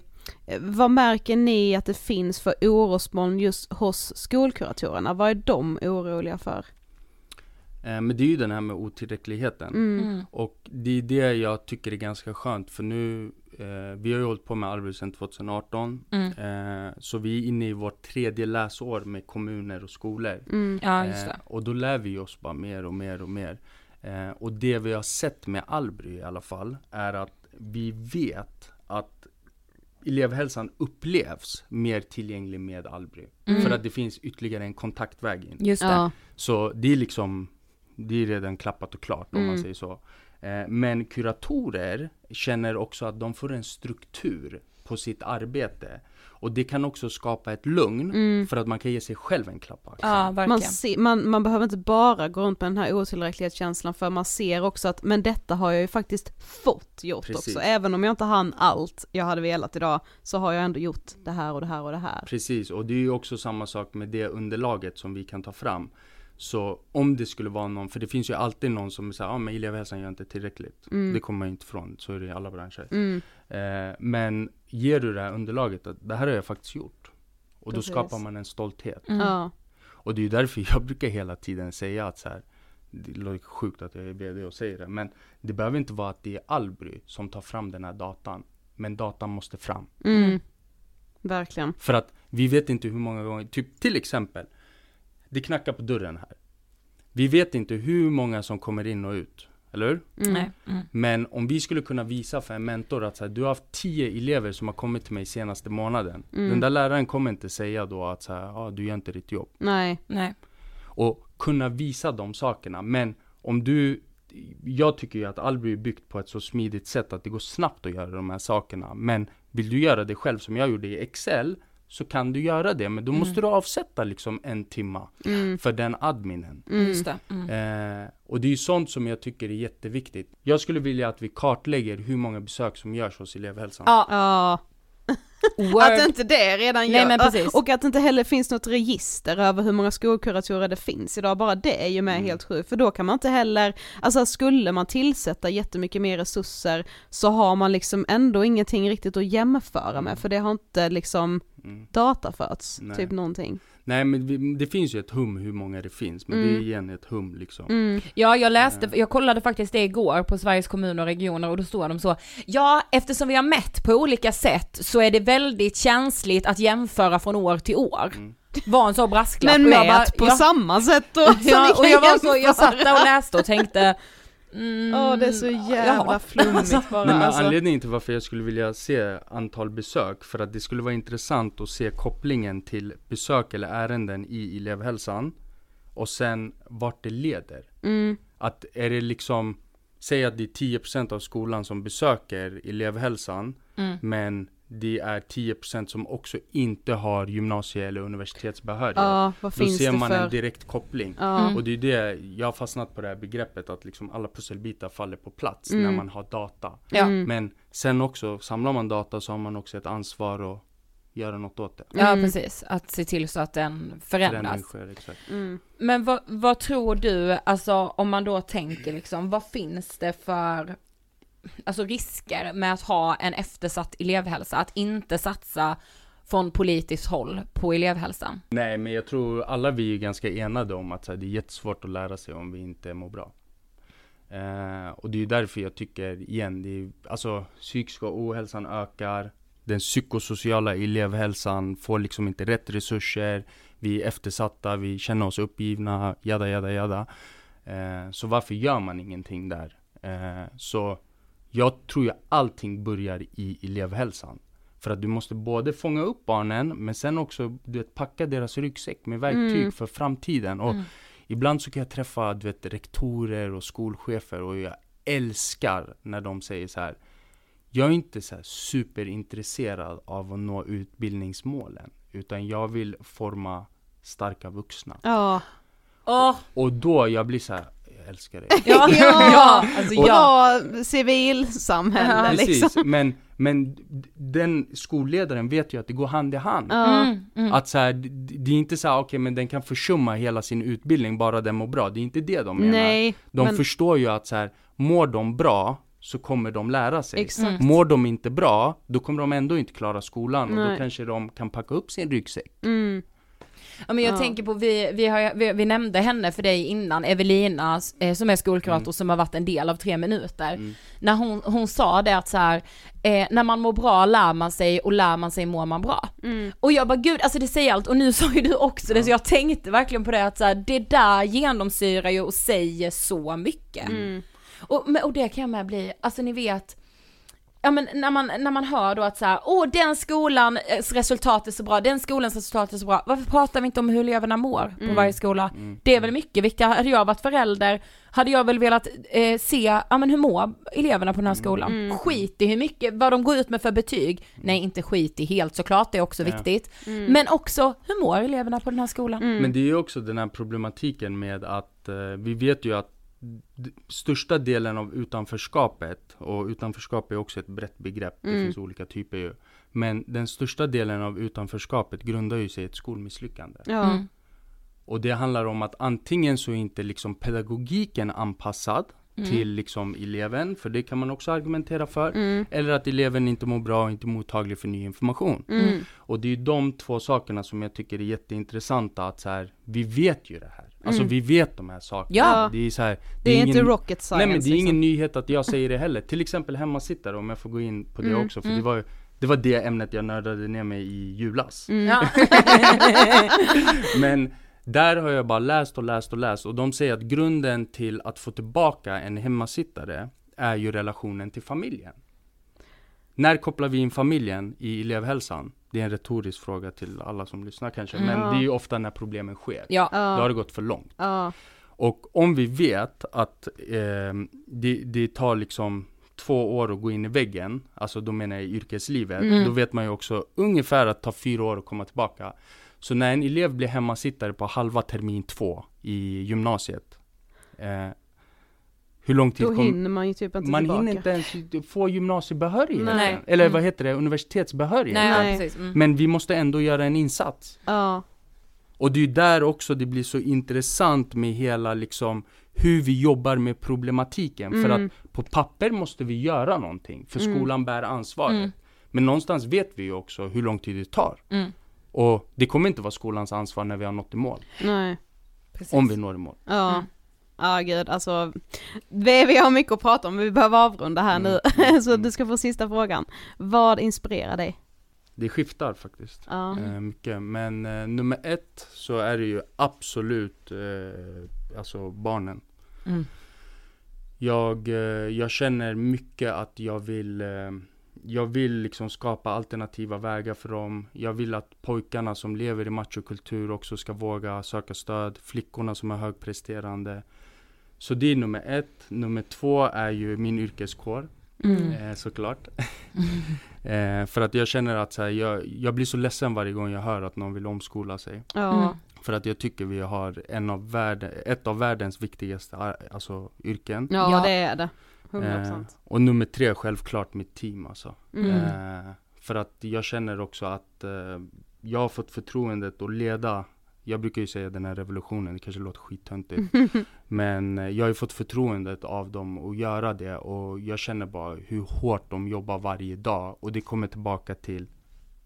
eh, vad märker ni att det finns för orosmoln just hos skolkuratorerna? Vad är de oroliga för? Eh, men det är ju den här med otillräckligheten. Mm. Och det är det jag tycker är ganska skönt för nu, eh, vi har ju hållit på med Arbete sedan 2018. Mm. Eh, så vi är inne i vårt tredje läsår med kommuner och skolor. Mm. Ja, just Eh, och då lär vi oss bara mer och mer och mer. Eh, och det vi har sett med Albry i alla fall, är att vi vet att elevhälsan upplevs mer tillgänglig med Albry. Mm. För att det finns ytterligare en kontaktväg in. Just det. Ja, Så det är liksom, det är redan klappat och klart om man Mm. säger så. Eh, men kuratorer känner också att de får en struktur på sitt arbete. Och det kan också skapa ett lugn Mm. för att man kan ge sig själv en klapp på axeln. Ja, verkligen. man, se, man, man behöver inte bara gå runt med den här otillräcklighetskänslan för man ser också att, men detta har jag ju faktiskt fått gjort Precis. också. Även om jag inte hann allt jag hade velat idag, så har jag ändå gjort det här och det här och det här. Precis, och det är ju också samma sak med det underlaget som vi kan ta fram. Så om det skulle vara någon, för det finns ju alltid någon som säger ah, men elevhälsan gör inte tillräckligt. Mm. Det kommer man inte ifrån, så är det i alla branscher. Mm. Eh, men ger du det här underlaget att det här har jag faktiskt gjort. Och Precis. då skapar man en stolthet. Mm. Ja. Och det är ju därför jag brukar hela tiden säga att så här, det låter sjukt att jag är VD och säger det, men det behöver inte vara att det är Albry som tar fram den här datan. Men datan måste fram. Mm. Verkligen. För att vi vet inte hur många gånger, typ till exempel, det knackar på dörren här. Vi vet inte hur många som kommer in och ut, eller hur? Mm. Nej. Mm. Men om vi skulle kunna visa för en mentor att så här, du har haft 10 elever som har kommit till mig senaste månaden. Mm. Den där läraren kommer inte säga då att så här, ah, du gör inte ditt jobb. Nej. Nej. Och kunna visa de sakerna. Men om du, jag tycker ju att Albry är byggt på ett så smidigt sätt att det går snabbt att göra de här sakerna. Men vill du göra det själv som jag gjorde i Excel, så kan du göra det. Men då måste du avsätta liksom en timma Mm. för den adminen. Mm. Mm. Eh, och det är ju sånt som jag tycker är jätteviktigt. Jag skulle vilja att vi kartlägger hur många besök som görs hos elevhälsan. Ja, Ja, word. att inte det redan Nej, gör, men precis. och att det inte heller finns något register över hur många skolkuratorer det finns idag, bara det är ju med Mm. helt sjukt, för då kan man inte heller, alltså skulle man tillsätta jättemycket mer resurser så har man liksom ändå ingenting riktigt att jämföra med, för det har inte liksom Mm. dataförts, Nej. typ någonting. Nej men det finns ju ett hum hur många det finns, men det är Mm. igen ett hum liksom. Mm. Ja, jag läste, jag kollade faktiskt det igår på Sveriges kommuner och regioner och då står de så, ja, eftersom vi har mätt på olika sätt så är det väldigt känsligt att jämföra från år till år. Mm. Var en så brasklapp. Men mät bara, på ja, samma sätt då, ja, och jag var så, jag satt där och läste och tänkte, mm, Åh det är så jävla ja. flummigt bara Nej, men alltså. anledningen till varför jag skulle vilja se antal besök, för att det skulle vara intressant att se kopplingen till besök eller ärenden i elevhälsan och sen vart det leder. Mm. Att är det liksom, säg att det är 10% av skolan som besöker elevhälsan, Mm. men det är 10% som också inte har gymnasie eller universitetsbehörighet. Ja, vad Då ser det man för... en direkt koppling. Ja. Mm. Och det är det, jag har fastnat på det här begreppet att liksom alla pusselbitar faller på plats Mm. när man har data. Ja. Mm. Men sen också, samlar man data så har man också ett ansvar att göra något åt det. Ja, Mm. precis. Att se till så att den förändras. Sker, exakt. Mm. Men vad, vad tror du, alltså om man då tänker liksom, vad finns det för alltså risker med att ha en eftersatt elevhälsa? Att inte satsa från politiskt håll på elevhälsan? Nej men jag tror alla vi är ganska enade om att här, det är jättesvårt att lära sig om vi inte mår bra. Eh, och det är ju därför jag tycker, igen, det är, alltså psykiska ohälsan ökar. Den psykosociala elevhälsan får liksom inte rätt resurser. Vi är eftersatta, vi känner oss uppgivna, jada jada jada. Eh, så varför gör man ingenting där? Eh, så jag tror ju allting börjar i elevhälsan. För att du måste både fånga upp barnen, men sen också du vet, packa deras ryggsäck med verktyg Mm. för framtiden. Och Mm. ibland så kan jag träffa du vet, rektorer och skolchefer och jag älskar när de säger så här. Jag är inte så superintresserad av att nå utbildningsmålen. utan jag vill forma starka vuxna. Ja. Åh, Och då jag blir så här, älskar dig. ja, ja, alltså ja. Bra civilsamhälle Precis, liksom. men, men den skolledaren vet ju att det går hand i hand. Ja. Mm, mm. Att så här, det, det är inte så här, okej men den kan försumma hela sin utbildning bara den mår bra. Det är inte det de menar. Nej, de men förstår ju att så här, mår de bra så kommer de lära sig. exakt. Mår de inte bra, då kommer de ändå inte klara skolan och då Nej. kanske de kan packa upp sin ryggsäck. Mm. Ja men jag Ja. tänker på, vi, vi, har, vi, vi nämnde henne för dig innan, Evelina eh, som är skolkurator Mm. som har varit en del av tre minuter. Mm. När hon, hon sa det att så här, eh, när man mår bra lär man sig och lär man sig mår man bra. Mm. Och jag bara gud, alltså det säger allt och nu sa ju du också det så jag tänkte verkligen på det att så här, det där genomsyrar ju och säger så mycket. Mm. Och, och det kan jag med bli, alltså ni vet, ja men när man, när man hör då att så här, åh den skolans resultat är så bra, den skolans resultat är så bra, varför pratar vi inte om hur eleverna mår på varje skola? Det är väl mycket viktigare, hade jag varit förälder hade jag väl velat eh, se, ja men hur mår eleverna på den här skolan? Skit i hur mycket, vad de går ut med för betyg, nej inte skit i helt såklart, det är också Ja. viktigt, men också hur mår eleverna på den här skolan? Mm. Men det är ju också den här problematiken med att eh, vi vet ju att största delen av utanförskapet, och utanförskap är också ett brett begrepp, det Mm. finns olika typer ju. Men den största delen av utanförskapet grundar ju sig i ett skolmisslyckande. Ja. Mm. Och det handlar om att antingen så är inte liksom pedagogiken anpassad Mm. till liksom eleven, för det kan man också argumentera för. Mm. Eller att eleven inte mår bra och inte är mottaglig för ny information. Mm. Och det är ju de två sakerna som jag tycker är jätteintressanta att så här, vi vet ju det här. Alltså Mm. vi vet de här sakerna. Ja. Det är så här, Det är inte ingen- rocket science Nej men det är ingen liksom. nyhet att jag säger det heller. Till exempel hemmasittare om jag får gå in på det Mm, också. För det var ju det var det ämnet jag nördade ner mig i julas. Mm. Ja. Men där har jag bara läst och läst och läst och de säger att grunden till att få tillbaka en hemmasittare är ju relationen till familjen. När kopplar vi in familjen i elevhälsan? Det är en retorisk fråga till alla som lyssnar kanske, men Ja. det är ju ofta när problemen sker. Ja. Då har Ja. det gått för långt. Ja. Och om vi vet att eh, det, det tar liksom två år att gå in i väggen, alltså då menar jag i yrkeslivet, Mm. då vet man ju också ungefär att tar fyra år att komma tillbaka. Så när en elev blir hemmasittare på halva termin två i gymnasiet, eh, hur lång tid Då kom- hinner man ju typ inte man tillbaka. hinner inte ens få gymnasiebehörighet. Nej. Eller Mm. vad heter det, universitetsbehörighet. Nej, precis. Mm. Men vi måste ändå göra en insats. Ja. Och det är där också det blir så intressant med hela liksom hur vi jobbar med problematiken. För Mm. att på papper måste vi göra någonting, för Mm. skolan bär ansvaret. Mm. Men någonstans vet vi ju också hur lång tid det tar. Mm. Och det kommer inte vara skolans ansvar när vi har nått i mål. Nej. Precis. Om vi når i mål. Ja. Mm. Ja gud, alltså vi, vi har mycket att prata om, men vi behöver avrunda här Mm, nu. mm, Så mm. du ska få sista frågan. Vad inspirerar dig? Det skiftar faktiskt. Ja. Eh, mycket. Men eh, nummer ett så är det ju absolut eh, alltså barnen. Mm. Jag, eh, jag känner mycket att jag vill eh, Jag vill liksom skapa alternativa vägar för dem. Jag vill att pojkarna som lever i machokultur också ska våga söka stöd. Flickorna som är högpresterande. Så det är nummer ett. Nummer två är ju min yrkeskår. Mm. Eh, såklart. eh, för att jag känner att så här, jag, jag blir så ledsen varje gång jag hör att någon vill omskola sig. Ja. Mm. För att jag tycker vi har en av världen, ett av världens viktigaste ar- alltså, yrken. Ja, Ja. det är det. 100%. Eh, och nummer tre, självklart mitt team alltså. Mm. Eh, för att jag känner också att eh, jag har fått förtroendet att leda jag brukar ju säga den här revolutionen, det kanske låter skittöntigt. Men eh, jag har ju fått förtroendet av dem att göra det och jag känner bara hur hårt de jobbar varje dag och det kommer tillbaka till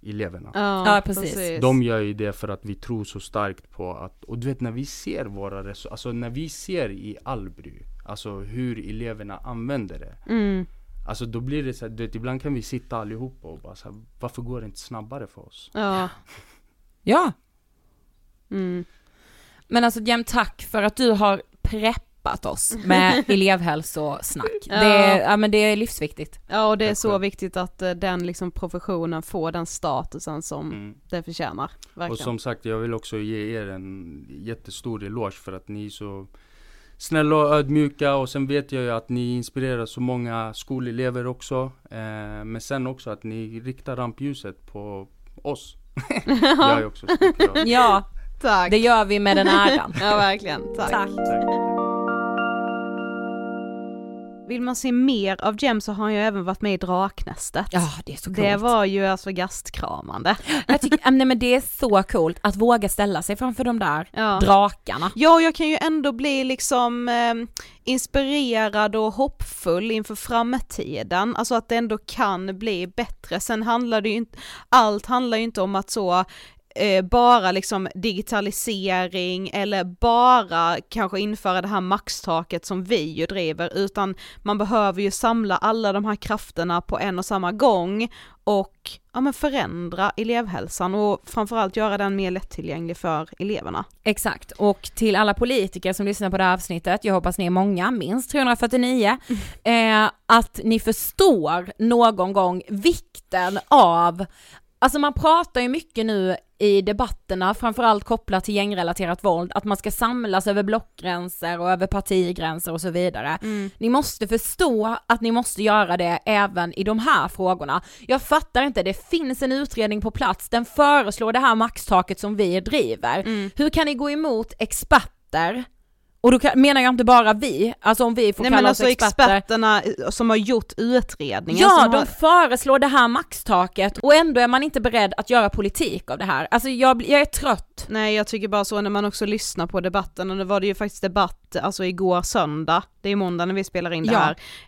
eleverna. Ja, Ja, precis. De gör ju det för att vi tror så starkt på att, och du vet när vi ser våra resultat, alltså när vi ser i Alby, alltså hur eleverna använder det. Mm. Alltså då blir det så här, du vet ibland kan vi sitta allihopa och bara så här, varför går det inte snabbare för oss? Ja. Ja, Mm. men alltså Jem, tack för att du har preppat oss med elevhälsosnack. Ja. Det, är, ja, men det är livsviktigt. ja, och det är så viktigt att eh, den liksom professionen får den statusen som Mm. det förtjänar. Verkligen. Och som sagt, jag vill också ge er en jättestor eloge för att ni är så snälla och ödmjuka och sen vet jag ju att ni inspirerar så många skolelever också. Eh, men sen också att ni riktar rampljuset på oss Jag är ju också skolkurat. Ja, Tack. det gör vi med den äran. Ja verkligen, tack. Tack. Vill man se mer av Jem så har han ju även varit med i Draknästet. Ja, det är så coolt. Det var ju alltså gastkramande. Jag tycker, nej men det är så coolt att våga ställa sig framför de där Ja. drakarna. Ja, jag kan ju ändå bli liksom eh, inspirerad och hoppfull inför framtiden, alltså att det ändå kan bli bättre. Sen handlar det ju inte, allt handlar ju inte om att så eh, bara liksom digitalisering eller bara kanske införa det här maxtaket som vi ju driver, utan man behöver ju samla alla de här krafterna på en och samma gång och ja, men förändra elevhälsan och framförallt göra den mer lättillgänglig för eleverna. Exakt, och till alla politiker som lyssnar på det här avsnittet, jag hoppas ni är många, minst 349, eh, att ni förstår någon gång vikten av Alltså man pratar ju mycket nu i debatterna, framförallt kopplat till gängrelaterat våld, att man ska samlas över blockgränser och över partigränser och så vidare. Ni måste förstå att ni måste göra det även i de här frågorna. Jag fattar inte, det finns en utredning på plats, den föreslår det här maxtaket som vi driver. Hur kan ni gå emot experter? Och då kan, menar jag inte bara vi, alltså om vi får Nej kalla men oss alltså experter. experterna som har gjort utredningen. Ja, de har, föreslår det här maxtaket och ändå är man inte beredd att göra politik av det här. Alltså jag, jag är trött. Nej jag tycker bara så när man också lyssnar på debatten och nu var det ju faktiskt debatt alltså igår söndag, det är måndag när vi spelar in det Ja.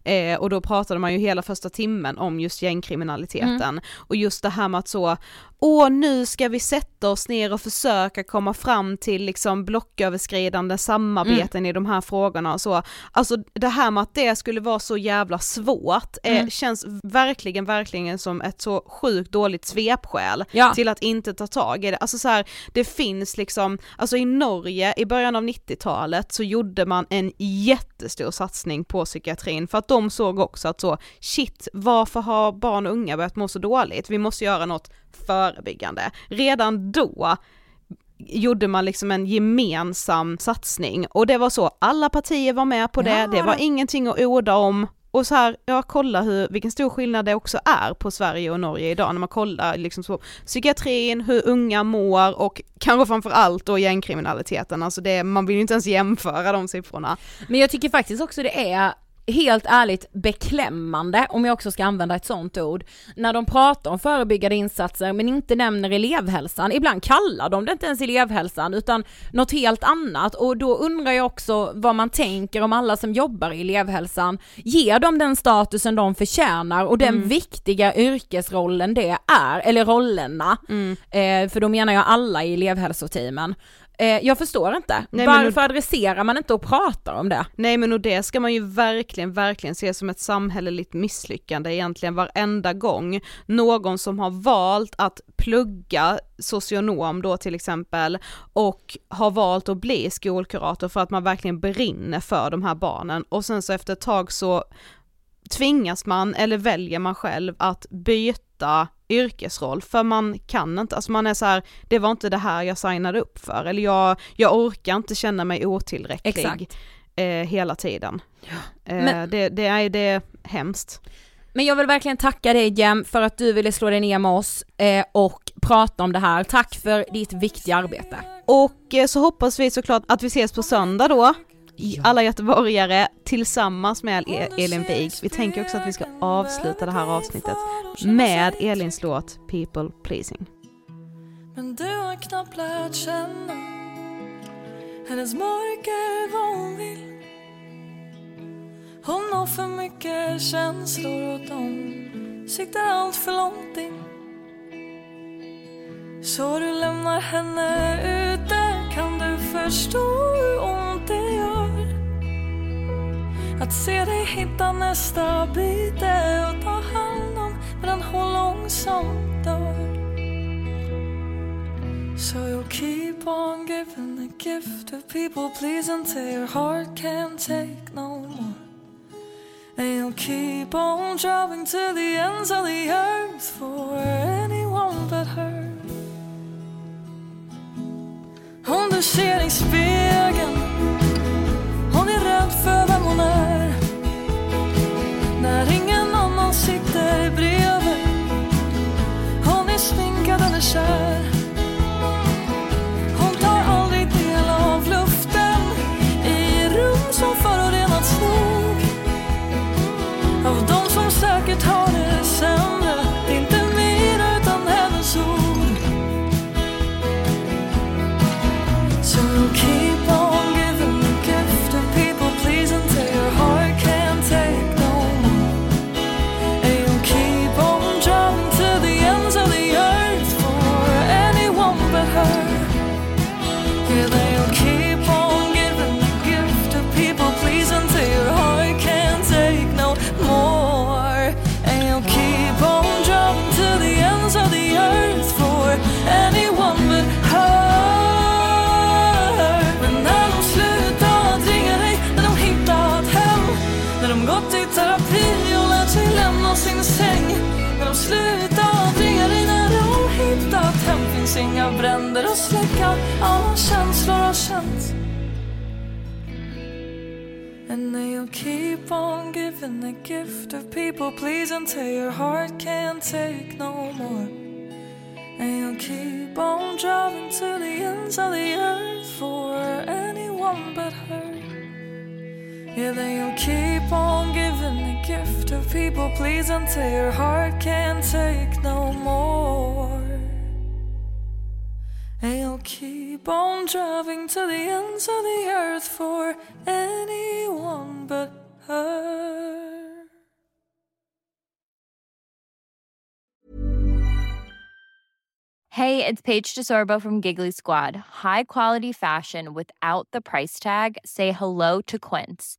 här, eh, och då pratade man ju hela första timmen om just gängkriminaliteten Mm. och just det här med att så, åh nu ska vi sätta oss ner och försöka komma fram till liksom blocköverskridande samarbeten Mm. i de här frågorna och så, alltså det här med att det skulle vara så jävla svårt eh, Mm. känns verkligen, verkligen som ett så sjukt dåligt svepskäl Ja. till att inte ta tag i det. Alltså så här, det finns liksom, alltså i Norge i början av 90-talet så gjorde man en jättestor satsning på psykiatrin för att de såg också att så, shit, varför har barn och unga börjat må så dåligt? Vi måste göra något förebyggande. Redan då gjorde man liksom en gemensam satsning och det var så, alla partier var med på det, Ja. det var ingenting att orda om och så här, ja kolla hur, vilken stor skillnad det också är på Sverige och Norge idag när man kollar liksom så psykiatrin, hur unga mår och kanske framförallt då gängkriminaliteten, alltså det, man vill ju inte ens jämföra de siffrorna. Men jag tycker faktiskt också det är helt ärligt beklämmande, om jag också ska använda ett sånt ord, när de pratar om förebyggande insatser men inte nämner elevhälsan. Ibland kallar de det inte ens elevhälsan utan något helt annat och då undrar jag också vad man tänker om alla som jobbar i elevhälsan. Ger de den statusen de förtjänar och den viktiga yrkesrollen det är, eller rollerna, eh, för då menar jag alla i elevhälsoteamen. Eh, jag förstår inte. Nej, Varför adresserar man inte och pratar om det? Nej men och det ska man ju verkligen, verkligen se som ett samhälleligt misslyckande egentligen varenda gång någon som har valt att plugga socionom då till exempel och har valt att bli skolkurator för att man verkligen brinner för de här barnen och sen så efter ett tag så tvingas man eller väljer man själv att byta yrkesroll för man kan inte, alltså man är så här, det var inte det här jag signade upp för eller jag, jag orkar inte känna mig otillräcklig Exakt. eh, hela tiden. Eh, Men- det, det är det är hemskt. Men jag vill verkligen tacka dig Jem för att du ville slå dig ner med oss eh, och prata om det här. Tack för ditt viktiga arbete. Och eh, så hoppas vi såklart att vi ses på söndag då, alla göteborgare tillsammans med Elin Wig. Vi tänker också att vi ska avsluta det här avsnittet med Elins låt People Pleasing. Men du har knappt lärt känna hennes mörker vad hon vill. Hon har för mycket känslor och de siktar allt för långt in. Så du lämnar henne ute kan du förstå hur ont. Att se dig hitta nästa byte och ta hand om medan hon långsamt dör. So you'll keep on giving the gift of people please until your heart can't take no more. And you'll keep on driving to the ends of the earth for anyone but her. Om du ser dig i ingen finns inga bränder att släcka, alla känslor har känts. And they'll keep on giving the gift of people please until your heart can't take no more. And you'll keep on driving to the ends of the earth for anyone but her. Yeah, then you'll keep on giving the gift of people please until your heart can't take no more. Keep on driving to the ends of the earth for anyone but her. Hey, it's Paige DeSorbo from Giggly Squad. High quality fashion without the price tag. Say hello to Quince.